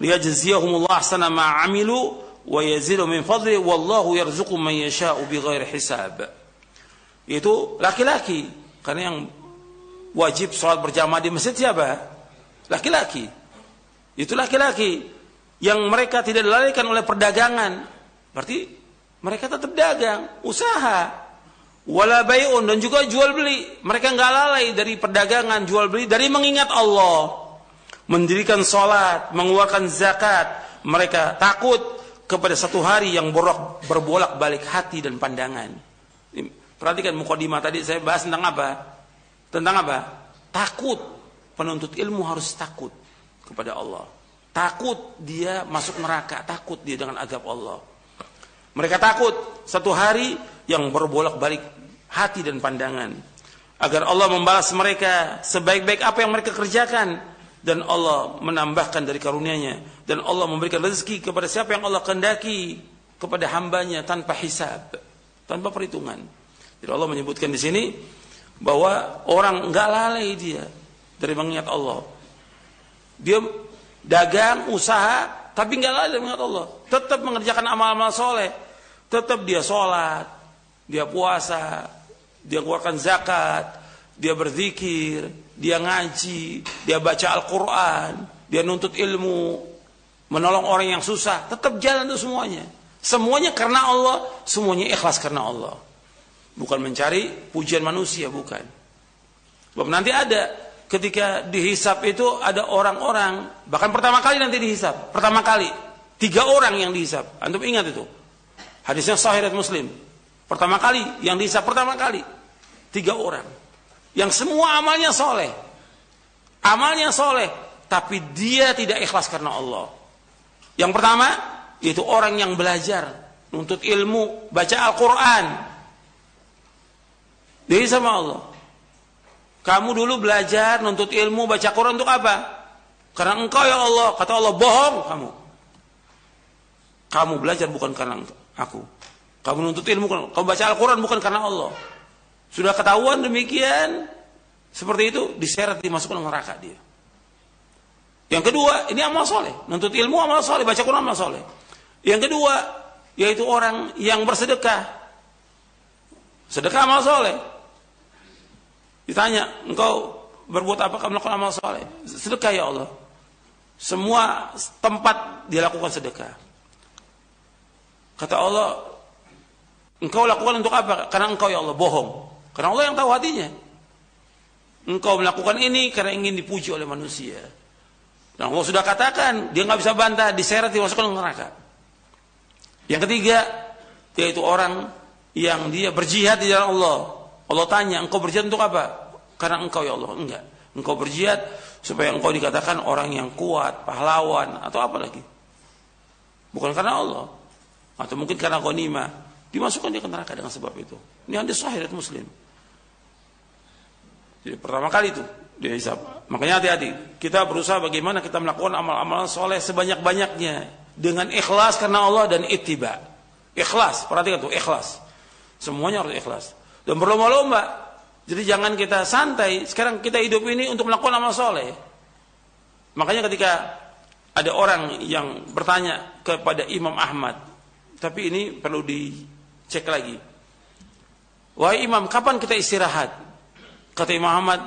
Liyajziyahum Allah ahsana ma 'amilu wa yazidu min fadli wallahu yarzuqu man yasha'u bighairi hisab. Itu laki-laki karena yang wajib sholat berjamaah di masjid siapa? Laki-laki. Itu laki-laki yang mereka tidak dilalaikan oleh perdagangan. Berarti mereka tetap dagang, usaha. Wala bay'un dan juga jual beli. Mereka nggak lalai dari perdagangan, jual beli, dari mengingat Allah. Mendirikan sholat, mengeluarkan zakat. Mereka takut kepada satu hari yang borok berbolak balik hati dan pandangan. Perhatikan mukadimah tadi saya bahas tentang apa? Tentang apa? Takut. Penuntut ilmu harus takut kepada Allah. Takut dia masuk neraka, takut dia dengan azab Allah. Mereka takut satu hari yang berbolak-balik hati dan pandangan. Agar Allah membalas mereka sebaik-baik apa yang mereka kerjakan. Dan Allah menambahkan dari karunia-Nya. Dan Allah memberikan rezeki kepada siapa yang Allah kehendaki. Kepada hambanya tanpa hisab, tanpa perhitungan. Jadi Allah menyebutkan di sini bahwa orang enggak lalai dia dari mengingat Allah. Dia dagang, usaha, tapi nggak lalai mengingat Allah. Tetap mengerjakan amal-amal soleh. Tetap dia sholat, dia puasa, dia keluarkan zakat, dia berzikir, dia ngaji, dia baca Al-Quran, dia nuntut ilmu, menolong orang yang susah. Tetap jalan itu semuanya. Semuanya karena Allah, semuanya ikhlas karena Allah. Bukan mencari pujian manusia, bukan. Sebab nanti ada ketika dihisap itu ada orang-orang bahkan pertama kali nanti dihisap. Pertama kali. Tiga orang yang dihisap. Antum ingat itu? Hadisnya sahih muslim. Pertama kali yang dihisap pertama kali. Tiga orang. Yang semua amalnya soleh. Amalnya soleh. Tapi dia tidak ikhlas karena Allah. Yang pertama yaitu orang yang belajar. Nuntut ilmu. Baca Al-Quran. Dia sama Allah kamu dulu belajar, nuntut ilmu, baca Quran untuk apa? Karena engkau ya Allah, kata Allah, bohong kamu. Kamu belajar bukan karena aku. Kamu nuntut ilmu, kamu baca Al-Quran bukan karena Allah. Sudah ketahuan demikian, seperti itu, diseret dimasukkan neraka dia. Yang kedua, ini amal soleh. Nuntut ilmu amal soleh, baca Quran amal soleh. Yang kedua, yaitu orang yang bersedekah. Sedekah amal soleh. Ditanya, engkau berbuat apa kamu melakukan amal soleh? Sedekah ya Allah. Semua tempat dia lakukan sedekah. Kata Allah, engkau lakukan untuk apa? Karena engkau ya Allah bohong. Karena Allah yang tahu hatinya. Engkau melakukan ini karena ingin dipuji oleh manusia. Dan Allah sudah katakan, dia nggak bisa bantah, diseret, dimasukkan ke neraka. Yang ketiga, yaitu orang yang dia berjihad di jalan Allah. Allah tanya, engkau berjihad untuk apa? Karena engkau ya Allah. Enggak. Engkau berjihad supaya engkau dikatakan orang yang kuat, pahlawan, atau apa lagi. Bukan karena Allah. Atau mungkin karena ghanimah. Dimasukkan dia ke neraka dengan sebab itu. Ini hadis sahih muslim. Jadi pertama kali itu dia hisap. Makanya hati-hati. Kita berusaha bagaimana kita melakukan amal-amal soleh sebanyak-banyaknya. Dengan ikhlas karena Allah dan ittiba. Ikhlas. Perhatikan tuh ikhlas. Semuanya harus ikhlas dan berlomba-lomba. Jadi jangan kita santai. Sekarang kita hidup ini untuk melakukan amal soleh. Makanya ketika ada orang yang bertanya kepada Imam Ahmad, tapi ini perlu dicek lagi. Wahai Imam, kapan kita istirahat? Kata Imam Ahmad,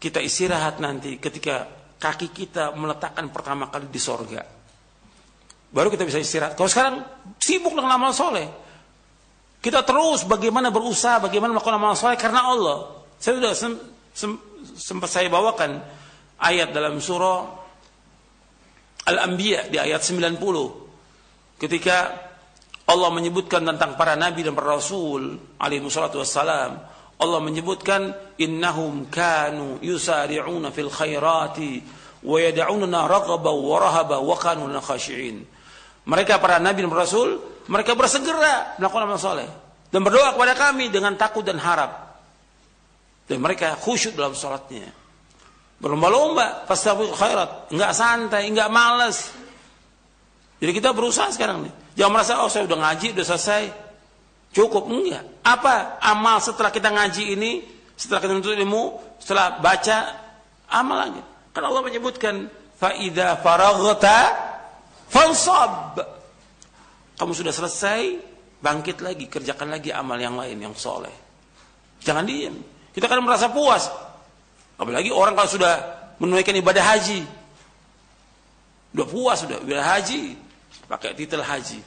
kita istirahat nanti ketika kaki kita meletakkan pertama kali di sorga. Baru kita bisa istirahat. Kalau sekarang sibuk dengan amal soleh, kita terus bagaimana berusaha, bagaimana melakukan amal soleh karena Allah. Saya sudah sem, sem, sempat saya bawakan ayat dalam surah Al-Anbiya di ayat 90. Ketika Allah menyebutkan tentang para nabi dan para rasul alaihi wassalatu wassalam. Allah menyebutkan innahum kanu yusari'una fil khairati wa yad'unana raghaban wa rahaba wa kanu khashi'in. Mereka para nabi dan rasul mereka bersegera melakukan amal soleh dan berdoa kepada kami dengan takut dan harap. Dan mereka khusyuk dalam sholatnya. Berlomba-lomba, pasti khairat, enggak santai, enggak malas. Jadi kita berusaha sekarang nih. Jangan merasa oh saya udah ngaji, udah selesai. Cukup enggak? Apa amal setelah kita ngaji ini, setelah kita menuntut ilmu, setelah baca amal lagi. Kan Allah menyebutkan idza faraghta fansab. Kamu sudah selesai, bangkit lagi, kerjakan lagi amal yang lain yang soleh. Jangan diam. Kita kan merasa puas. Apalagi orang kalau sudah menunaikan ibadah haji. Sudah puas sudah ibadah haji, pakai titel haji.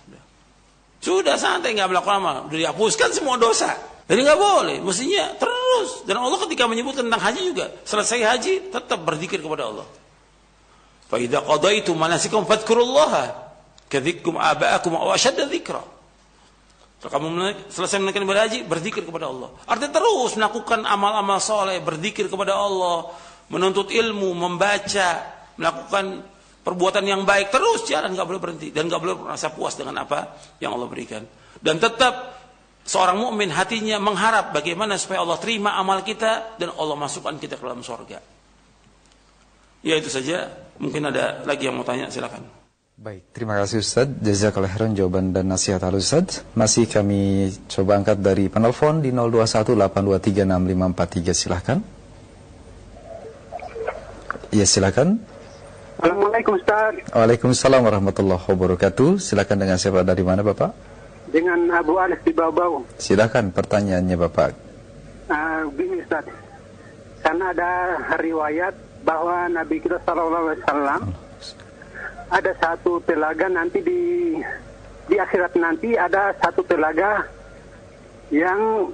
Sudah santai nggak melakukan amal, sudah dihapuskan semua dosa. Jadi nggak boleh, mestinya terus. Dan Allah ketika menyebutkan tentang haji juga, selesai haji tetap berzikir kepada Allah. Fa idza qadaitum manasikum fadhkurullaha kadzikum aba'akum aw ashadda dzikra. Kalau kamu selesai menunaikan ibadah haji, berzikir kepada Allah. Artinya terus melakukan amal-amal soleh, berzikir kepada Allah, menuntut ilmu, membaca, melakukan perbuatan yang baik. Terus jalan nggak boleh berhenti. Dan nggak boleh merasa puas dengan apa yang Allah berikan. Dan tetap seorang mukmin hatinya mengharap bagaimana supaya Allah terima amal kita dan Allah masukkan kita ke dalam sorga. Ya itu saja. Mungkin ada lagi yang mau tanya silakan Baik, terima kasih Ustaz. Jazakallah khairan jawaban dan nasihat al Ustaz. Masih kami coba angkat dari penelpon di 0218236543 silahkan. Iya silakan. Assalamualaikum Ustaz. Waalaikumsalam warahmatullahi wabarakatuh. Silakan dengan siapa dari mana Bapak? Dengan Abu Anas di Bau-Bau. Silakan pertanyaannya Bapak. Uh, begini Ustaz. Karena ada riwayat bahwa Nabi kita Sallallahu Alaihi Wasallam ada satu telaga nanti di di akhirat nanti ada satu telaga yang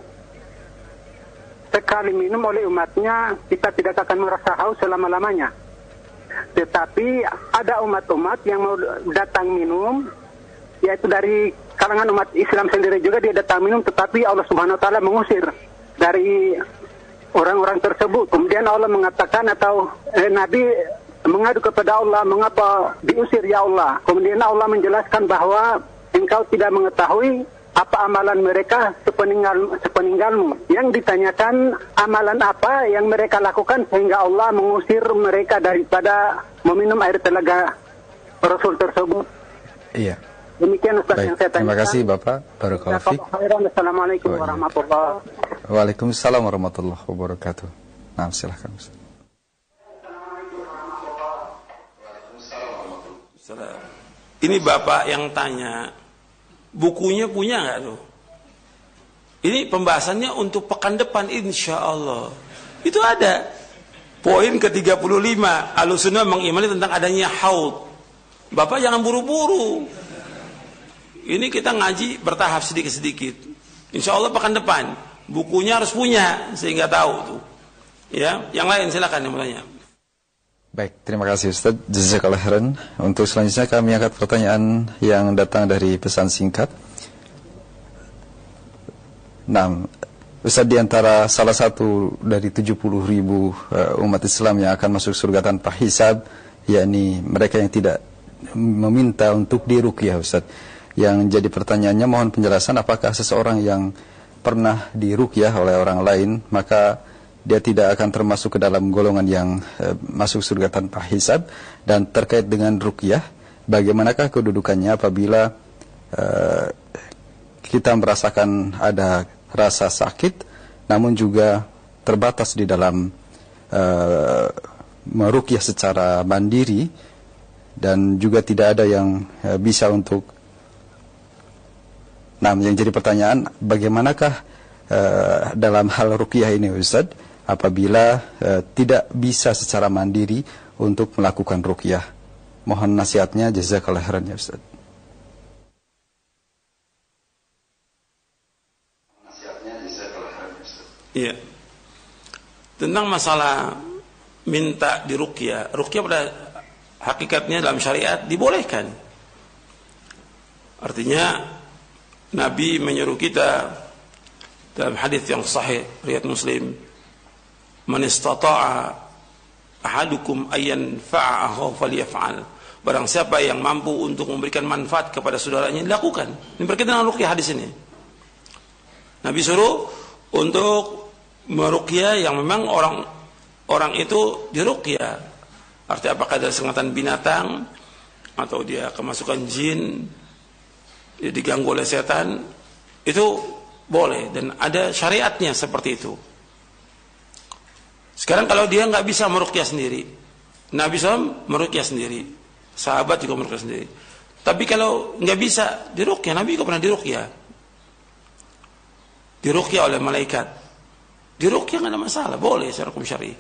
sekali minum oleh umatnya kita tidak akan merasa haus selama-lamanya. Tetapi ada umat-umat yang mau datang minum, yaitu dari kalangan umat Islam sendiri juga dia datang minum, tetapi Allah Subhanahu Wa Taala mengusir dari orang-orang tersebut. Kemudian Allah mengatakan atau eh, Nabi mengadu kepada Allah, mengapa diusir ya Allah? Kemudian Allah menjelaskan bahwa engkau tidak mengetahui apa amalan mereka sepeninggal sepeninggalmu. Yang ditanyakan amalan apa yang mereka lakukan sehingga Allah mengusir mereka daripada meminum air telaga Rasul tersebut. Iya. Demikian Ustaz Baik, yang saya tanyakan. terima kasih Bapak. Barakallahu fiik. Assalamualaikum warahmatullahi Waalaikumsalam warahmatullahi wabarakatuh. Nah, silahkan Ustaz. Ini bapak yang tanya, bukunya punya nggak tuh? Ini pembahasannya untuk pekan depan insya Allah. Itu ada. Poin ke-35, Alusuna mengimani tentang adanya haud. Bapak jangan buru-buru. Ini kita ngaji bertahap sedikit-sedikit. Insya Allah pekan depan. Bukunya harus punya, sehingga tahu tuh. Ya, yang lain silakan yang mau tanya. Baik, terima kasih Ustaz. Jazakallah khairan. Untuk selanjutnya kami angkat pertanyaan yang datang dari pesan singkat. Nah, Ustaz di antara salah satu dari 70 ribu eh, umat Islam yang akan masuk surga tanpa hisab, yakni mereka yang tidak meminta untuk diruqyah Ustaz. Yang jadi pertanyaannya mohon penjelasan apakah seseorang yang pernah diruqyah oleh orang lain maka dia tidak akan termasuk ke dalam golongan yang eh, masuk surga tanpa hisab. Dan terkait dengan ruqyah bagaimanakah kedudukannya apabila eh, kita merasakan ada rasa sakit namun juga terbatas di dalam uh, merukyah secara mandiri dan juga tidak ada yang uh, bisa untuk Nah, yang jadi pertanyaan bagaimanakah uh, dalam hal rukyah ini Ustaz apabila uh, tidak bisa secara mandiri untuk melakukan rukyah. Mohon nasihatnya jazakallahu khairan ya Ustaz. Iya. Tentang masalah minta di ruqyah. Ruqyah pada hakikatnya dalam syariat dibolehkan. Artinya Nabi menyuruh kita dalam hadis yang sahih riwayat Muslim, "Man istata'a ahadukum ayyan fa'ahu falyaf'al." Barang siapa yang mampu untuk memberikan manfaat kepada saudaranya, lakukan. Ini berkaitan dengan ruqyah hadis ini. Nabi suruh untuk meruqyah yang memang orang orang itu diruqyah. Artinya apakah ada sengatan binatang atau dia kemasukan jin dia diganggu oleh setan, itu boleh dan ada syariatnya seperti itu. Sekarang kalau dia nggak bisa merukyah sendiri, Nabi SAW merukyah sendiri, sahabat juga merukyah sendiri. Tapi kalau nggak bisa dirukyah, Nabi juga pernah dirukyah. Dirukyah oleh malaikat. Dirukyah nggak ada masalah, boleh secara hukum syari.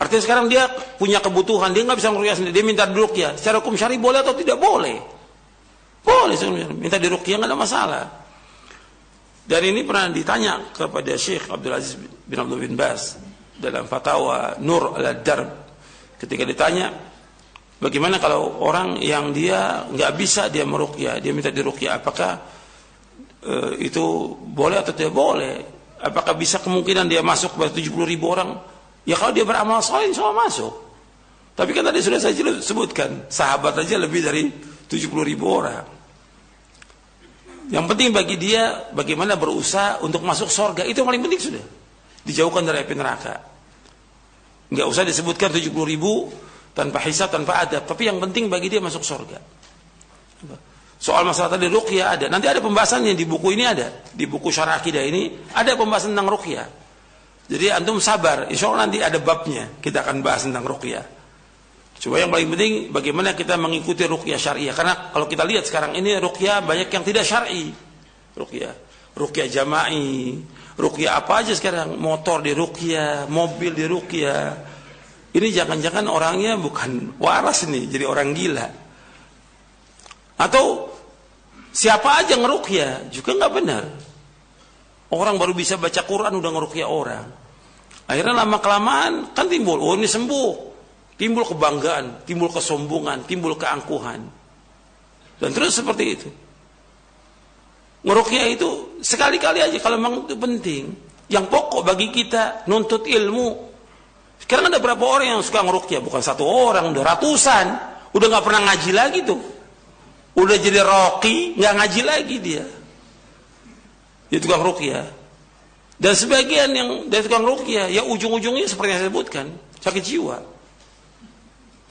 Artinya sekarang dia punya kebutuhan, dia nggak bisa merukyah sendiri, dia minta dirukyah. Secara hukum syari boleh atau tidak boleh? Boleh minta dirukyah nggak ada masalah. Dan ini pernah ditanya kepada Syekh Abdul Aziz bin Abdul bin Bas dalam fatwa Nur al-Darb ketika ditanya bagaimana kalau orang yang dia nggak bisa dia merukyah, dia minta dirukyah, apakah e, itu boleh atau tidak boleh? Apakah bisa kemungkinan dia masuk kepada 70 ribu orang? Ya kalau dia beramal soleh insya Allah masuk. Tapi kan tadi sudah saya sebutkan, sahabat aja lebih dari 70 ribu orang. Yang penting bagi dia bagaimana berusaha untuk masuk surga itu yang paling penting sudah. Dijauhkan dari api neraka. Enggak usah disebutkan 70 ribu tanpa hisab tanpa adab, tapi yang penting bagi dia masuk surga. Soal masalah tadi ruqyah ada. Nanti ada pembahasannya di buku ini ada. Di buku syarah akidah ini ada pembahasan tentang ruqyah. Jadi antum sabar, insya Allah nanti ada babnya. Kita akan bahas tentang ruqyah. Cuma yang paling penting bagaimana kita mengikuti rukyah syariah. Karena kalau kita lihat sekarang ini rukyah banyak yang tidak syar'i. Rukyah, rukyah jama'i, rukyah apa aja sekarang, motor di rukyah, mobil di rukyah. Ini jangan-jangan orangnya bukan waras nih, jadi orang gila. Atau siapa aja ngerukyah juga nggak benar. Orang baru bisa baca Quran udah ngerukyah orang. Akhirnya lama kelamaan kan timbul, oh ini sembuh. Timbul kebanggaan, timbul kesombongan, timbul keangkuhan. Dan terus seperti itu. Ngerukyah itu sekali-kali aja kalau memang itu penting. Yang pokok bagi kita nuntut ilmu. Sekarang ada berapa orang yang suka ngerukyah? Bukan satu orang, udah ratusan. Udah nggak pernah ngaji lagi tuh. Udah jadi roki, nggak ngaji lagi dia. Dia tukang rukyah. Dan sebagian yang dari tukang rukyah, ya ujung-ujungnya seperti yang saya sebutkan, sakit jiwa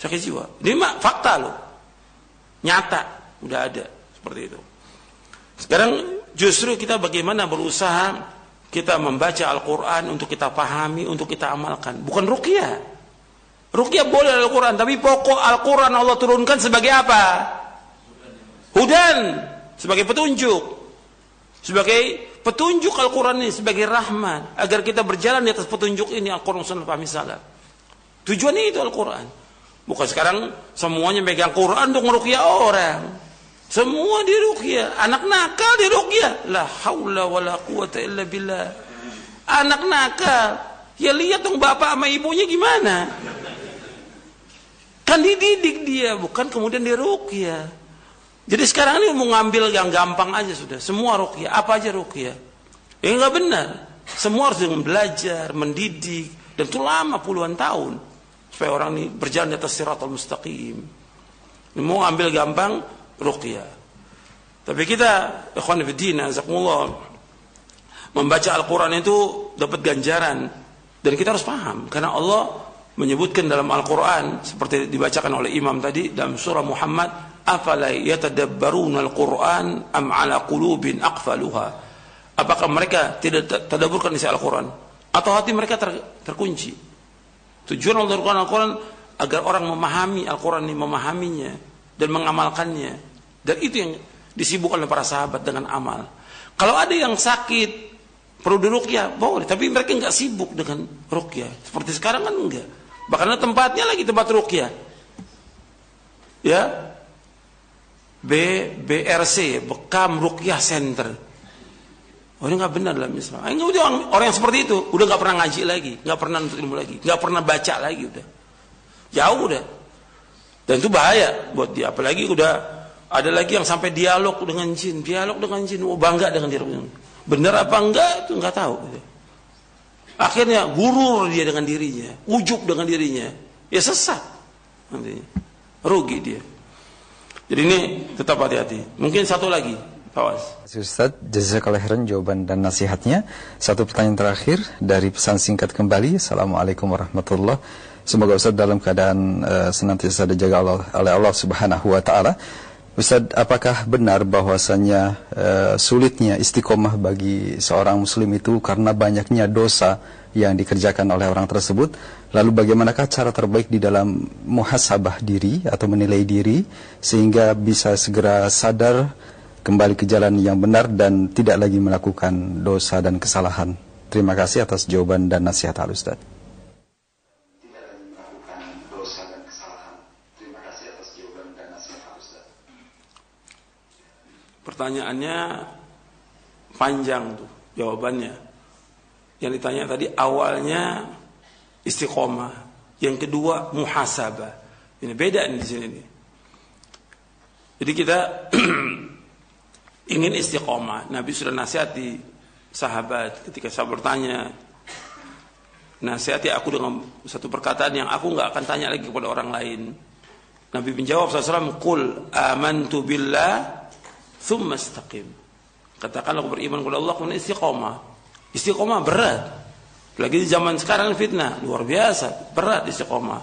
sakit jiwa. Ini mah fakta loh. Nyata, udah ada seperti itu. Sekarang justru kita bagaimana berusaha kita membaca Al-Quran untuk kita pahami, untuk kita amalkan. Bukan rukyah. Rukyah boleh Al-Quran, tapi pokok Al-Quran Allah turunkan sebagai apa? Hudan. Sebagai petunjuk. Sebagai petunjuk Al-Quran ini, sebagai rahmat. Agar kita berjalan di atas petunjuk ini, Al-Quran Sunnah Fahmi Salah. Tujuannya itu Al-Quran. Bukan sekarang semuanya megang Quran untuk merukyah orang. Semua dirukyah. Anak nakal dirukyah. La haula wa la quwata illa billah. Anak nakal. Ya lihat dong bapak sama ibunya gimana. Kan dididik dia. Bukan kemudian dirukyah. Jadi sekarang ini mau ngambil yang gampang aja sudah. Semua rukyah. Apa aja rukyah. Ya enggak benar. Semua harus belajar, mendidik. Dan itu lama puluhan tahun supaya orang ini berjalan di atas siratul mustaqim. Ini mau ambil gampang ruqyah. Tapi kita ikhwan fillah membaca Al-Qur'an itu dapat ganjaran dan kita harus paham karena Allah menyebutkan dalam Al-Qur'an seperti dibacakan oleh imam tadi dalam surah Muhammad afala yatadabbaruna al-Qur'an am ala qulubin aqfaluha apakah mereka tidak tadabburkan isi Al-Qur'an atau hati mereka ter, terkunci Tujuan Allah Al-Quran agar orang memahami Al-Quran ini, memahaminya dan mengamalkannya. Dan itu yang disibukkan oleh para sahabat dengan amal. Kalau ada yang sakit, perlu dirukyah, boleh. Tapi mereka nggak sibuk dengan rukyah. Seperti sekarang kan enggak. Bahkan tempatnya lagi tempat rukyah. Ya, B, BRC, Bekam Rukyah Center. Oh ini nggak benar dalam Islam. Ah, ini udah orang, orang yang seperti itu udah nggak pernah ngaji lagi, nggak pernah nuntut ilmu lagi, nggak pernah baca lagi udah. Jauh udah. Dan itu bahaya buat dia. Apalagi udah ada lagi yang sampai dialog dengan jin, dialog dengan jin, oh bangga dengan diri. Benar apa enggak itu nggak tahu. Akhirnya gurur dia dengan dirinya, ujub dengan dirinya, ya sesat nantinya, rugi dia. Jadi ini tetap hati-hati. Mungkin satu lagi, Awas. Ustaz, jazakallah khairan jawaban dan nasihatnya. Satu pertanyaan terakhir dari pesan singkat kembali. Assalamualaikum warahmatullahi Semoga Ustaz dalam keadaan uh, senantiasa dijaga Allah, oleh Allah Subhanahu wa taala. Ustaz, apakah benar bahwasannya uh, sulitnya istiqomah bagi seorang muslim itu karena banyaknya dosa yang dikerjakan oleh orang tersebut? Lalu bagaimanakah cara terbaik di dalam muhasabah diri atau menilai diri sehingga bisa segera sadar kembali ke jalan yang benar dan tidak lagi melakukan dosa dan kesalahan? Terima kasih atas jawaban dan nasihat Al Ustaz. Pertanyaannya panjang tuh jawabannya. Yang ditanya tadi awalnya istiqomah, yang kedua muhasabah. Ini beda nih di sini nih. Jadi kita [CLEARS THROAT] ingin istiqomah. Nabi sudah nasihati sahabat ketika saya bertanya, nasihati aku dengan satu perkataan yang aku nggak akan tanya lagi kepada orang lain. Nabi menjawab SAW, Kul amantu billah Thumma istaqim. Katakanlah beriman kepada Allah, kemudian istiqomah. Istiqomah berat. Lagi di zaman sekarang fitnah, luar biasa, berat istiqomah.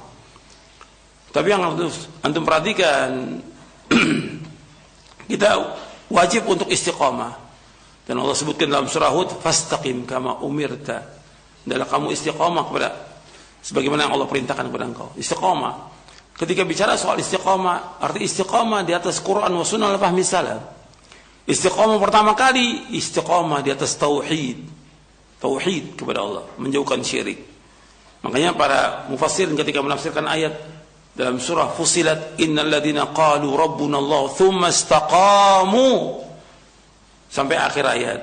Tapi yang harus antum perhatikan, [CLEARS THROAT] kita wajib untuk istiqomah. Dan Allah sebutkan dalam surah Hud, fastaqim kama umirta. Adalah kamu istiqomah kepada sebagaimana yang Allah perintahkan kepada engkau. Istiqomah. Ketika bicara soal istiqomah, arti istiqomah di atas Quran wa sunnah fahmi salaf. Istiqomah pertama kali istiqomah di atas tauhid. Tauhid kepada Allah, menjauhkan syirik. Makanya para mufassir ketika menafsirkan ayat dalam surah Fusilat innal ladzina qalu rabbuna Allah thumma istaqamu sampai akhir ayat.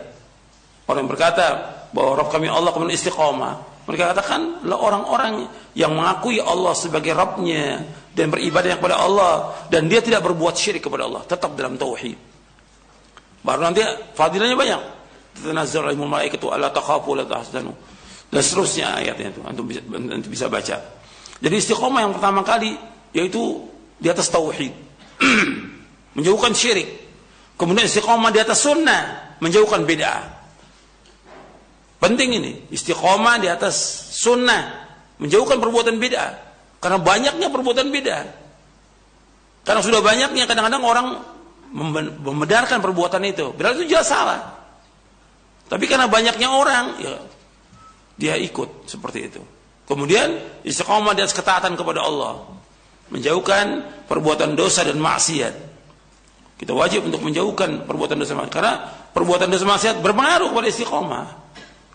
Orang yang berkata bahwa Rabb kami Allah kemudian istiqomah. Mereka katakan orang-orang yang mengakui Allah sebagai Rabbnya dan beribadah kepada Allah dan dia tidak berbuat syirik kepada Allah, tetap dalam tauhid. Baru nanti fadilahnya banyak. Tanazzal ilmu malaikatu alla takhafu la tahzanu. Dan seterusnya ayatnya itu antum bisa, antum bisa baca. Jadi istiqomah yang pertama kali yaitu di atas tauhid. [CLEARS THROAT] menjauhkan syirik. Kemudian istiqomah di atas sunnah, menjauhkan bid'ah. Penting ini, istiqomah di atas sunnah, menjauhkan perbuatan bid'ah. Karena banyaknya perbuatan bid'ah. Karena sudah banyaknya kadang-kadang orang membenarkan perbuatan itu. Berarti itu jelas salah. Tapi karena banyaknya orang, ya dia ikut seperti itu. Kemudian istiqomah atas ketaatan kepada Allah, menjauhkan perbuatan dosa dan maksiat. Kita wajib untuk menjauhkan perbuatan dosa maksiat karena perbuatan dosa maksiat berpengaruh pada istiqomah.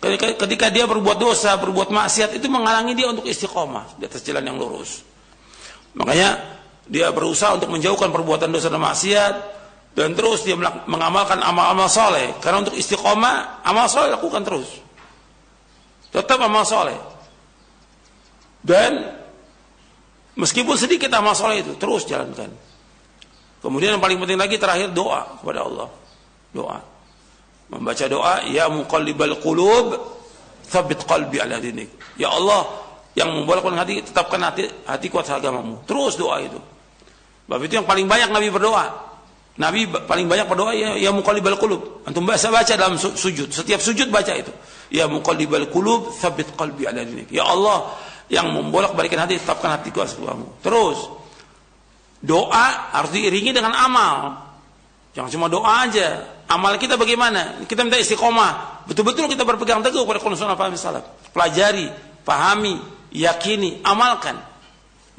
Ketika dia berbuat dosa, berbuat maksiat itu menghalangi dia untuk istiqomah di atas jalan yang lurus. Makanya dia berusaha untuk menjauhkan perbuatan dosa dan maksiat, dan terus dia mengamalkan amal-amal soleh. Karena untuk istiqomah amal soleh lakukan terus. Tetap amal soleh. Dan meskipun sedikit amal soleh itu terus jalankan. Kemudian yang paling penting lagi terakhir doa kepada Allah. Doa. Membaca doa ya muqallibal qulub tsabbit qalbi ala dinik. Ya Allah yang membolakkan hati tetapkan hati hati kuat agamamu terus doa itu. Sebab itu yang paling banyak Nabi berdoa Nabi paling banyak berdoa ya, ya muqallibal qulub. Antum baca baca dalam sujud. Setiap sujud baca itu. Ya muqallibal qulub, tsabbit qalbi ala dinik. Ya Allah yang membolak-balikan hati, tetapkan hatiku atas kamu. Terus doa harus diiringi dengan amal. Jangan cuma doa aja. Amal kita bagaimana? Kita minta istiqomah. Betul-betul kita berpegang teguh pada Sunnah Fahmi Salaf. Pelajari, pahami, yakini, amalkan.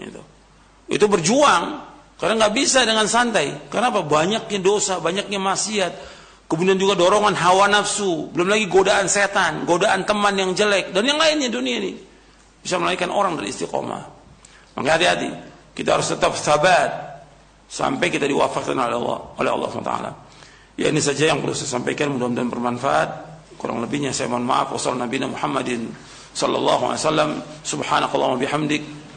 Itu. Itu berjuang karena nggak bisa dengan santai. Kenapa? Banyaknya dosa, banyaknya maksiat. Kemudian juga dorongan hawa nafsu. Belum lagi godaan setan, godaan teman yang jelek. Dan yang lainnya dunia ini. Bisa melahirkan orang dari istiqomah. Maka hati-hati. Kita harus tetap sabar. Sampai kita diwafatkan oleh Allah, oleh Allah SWT. Ya ini saja yang perlu saya sampaikan. Mudah-mudahan bermanfaat. Kurang lebihnya saya mohon maaf. Wassalamualaikum Muhammadin sallallahu alaihi wasallam. Subhanakallahumma bihamdik.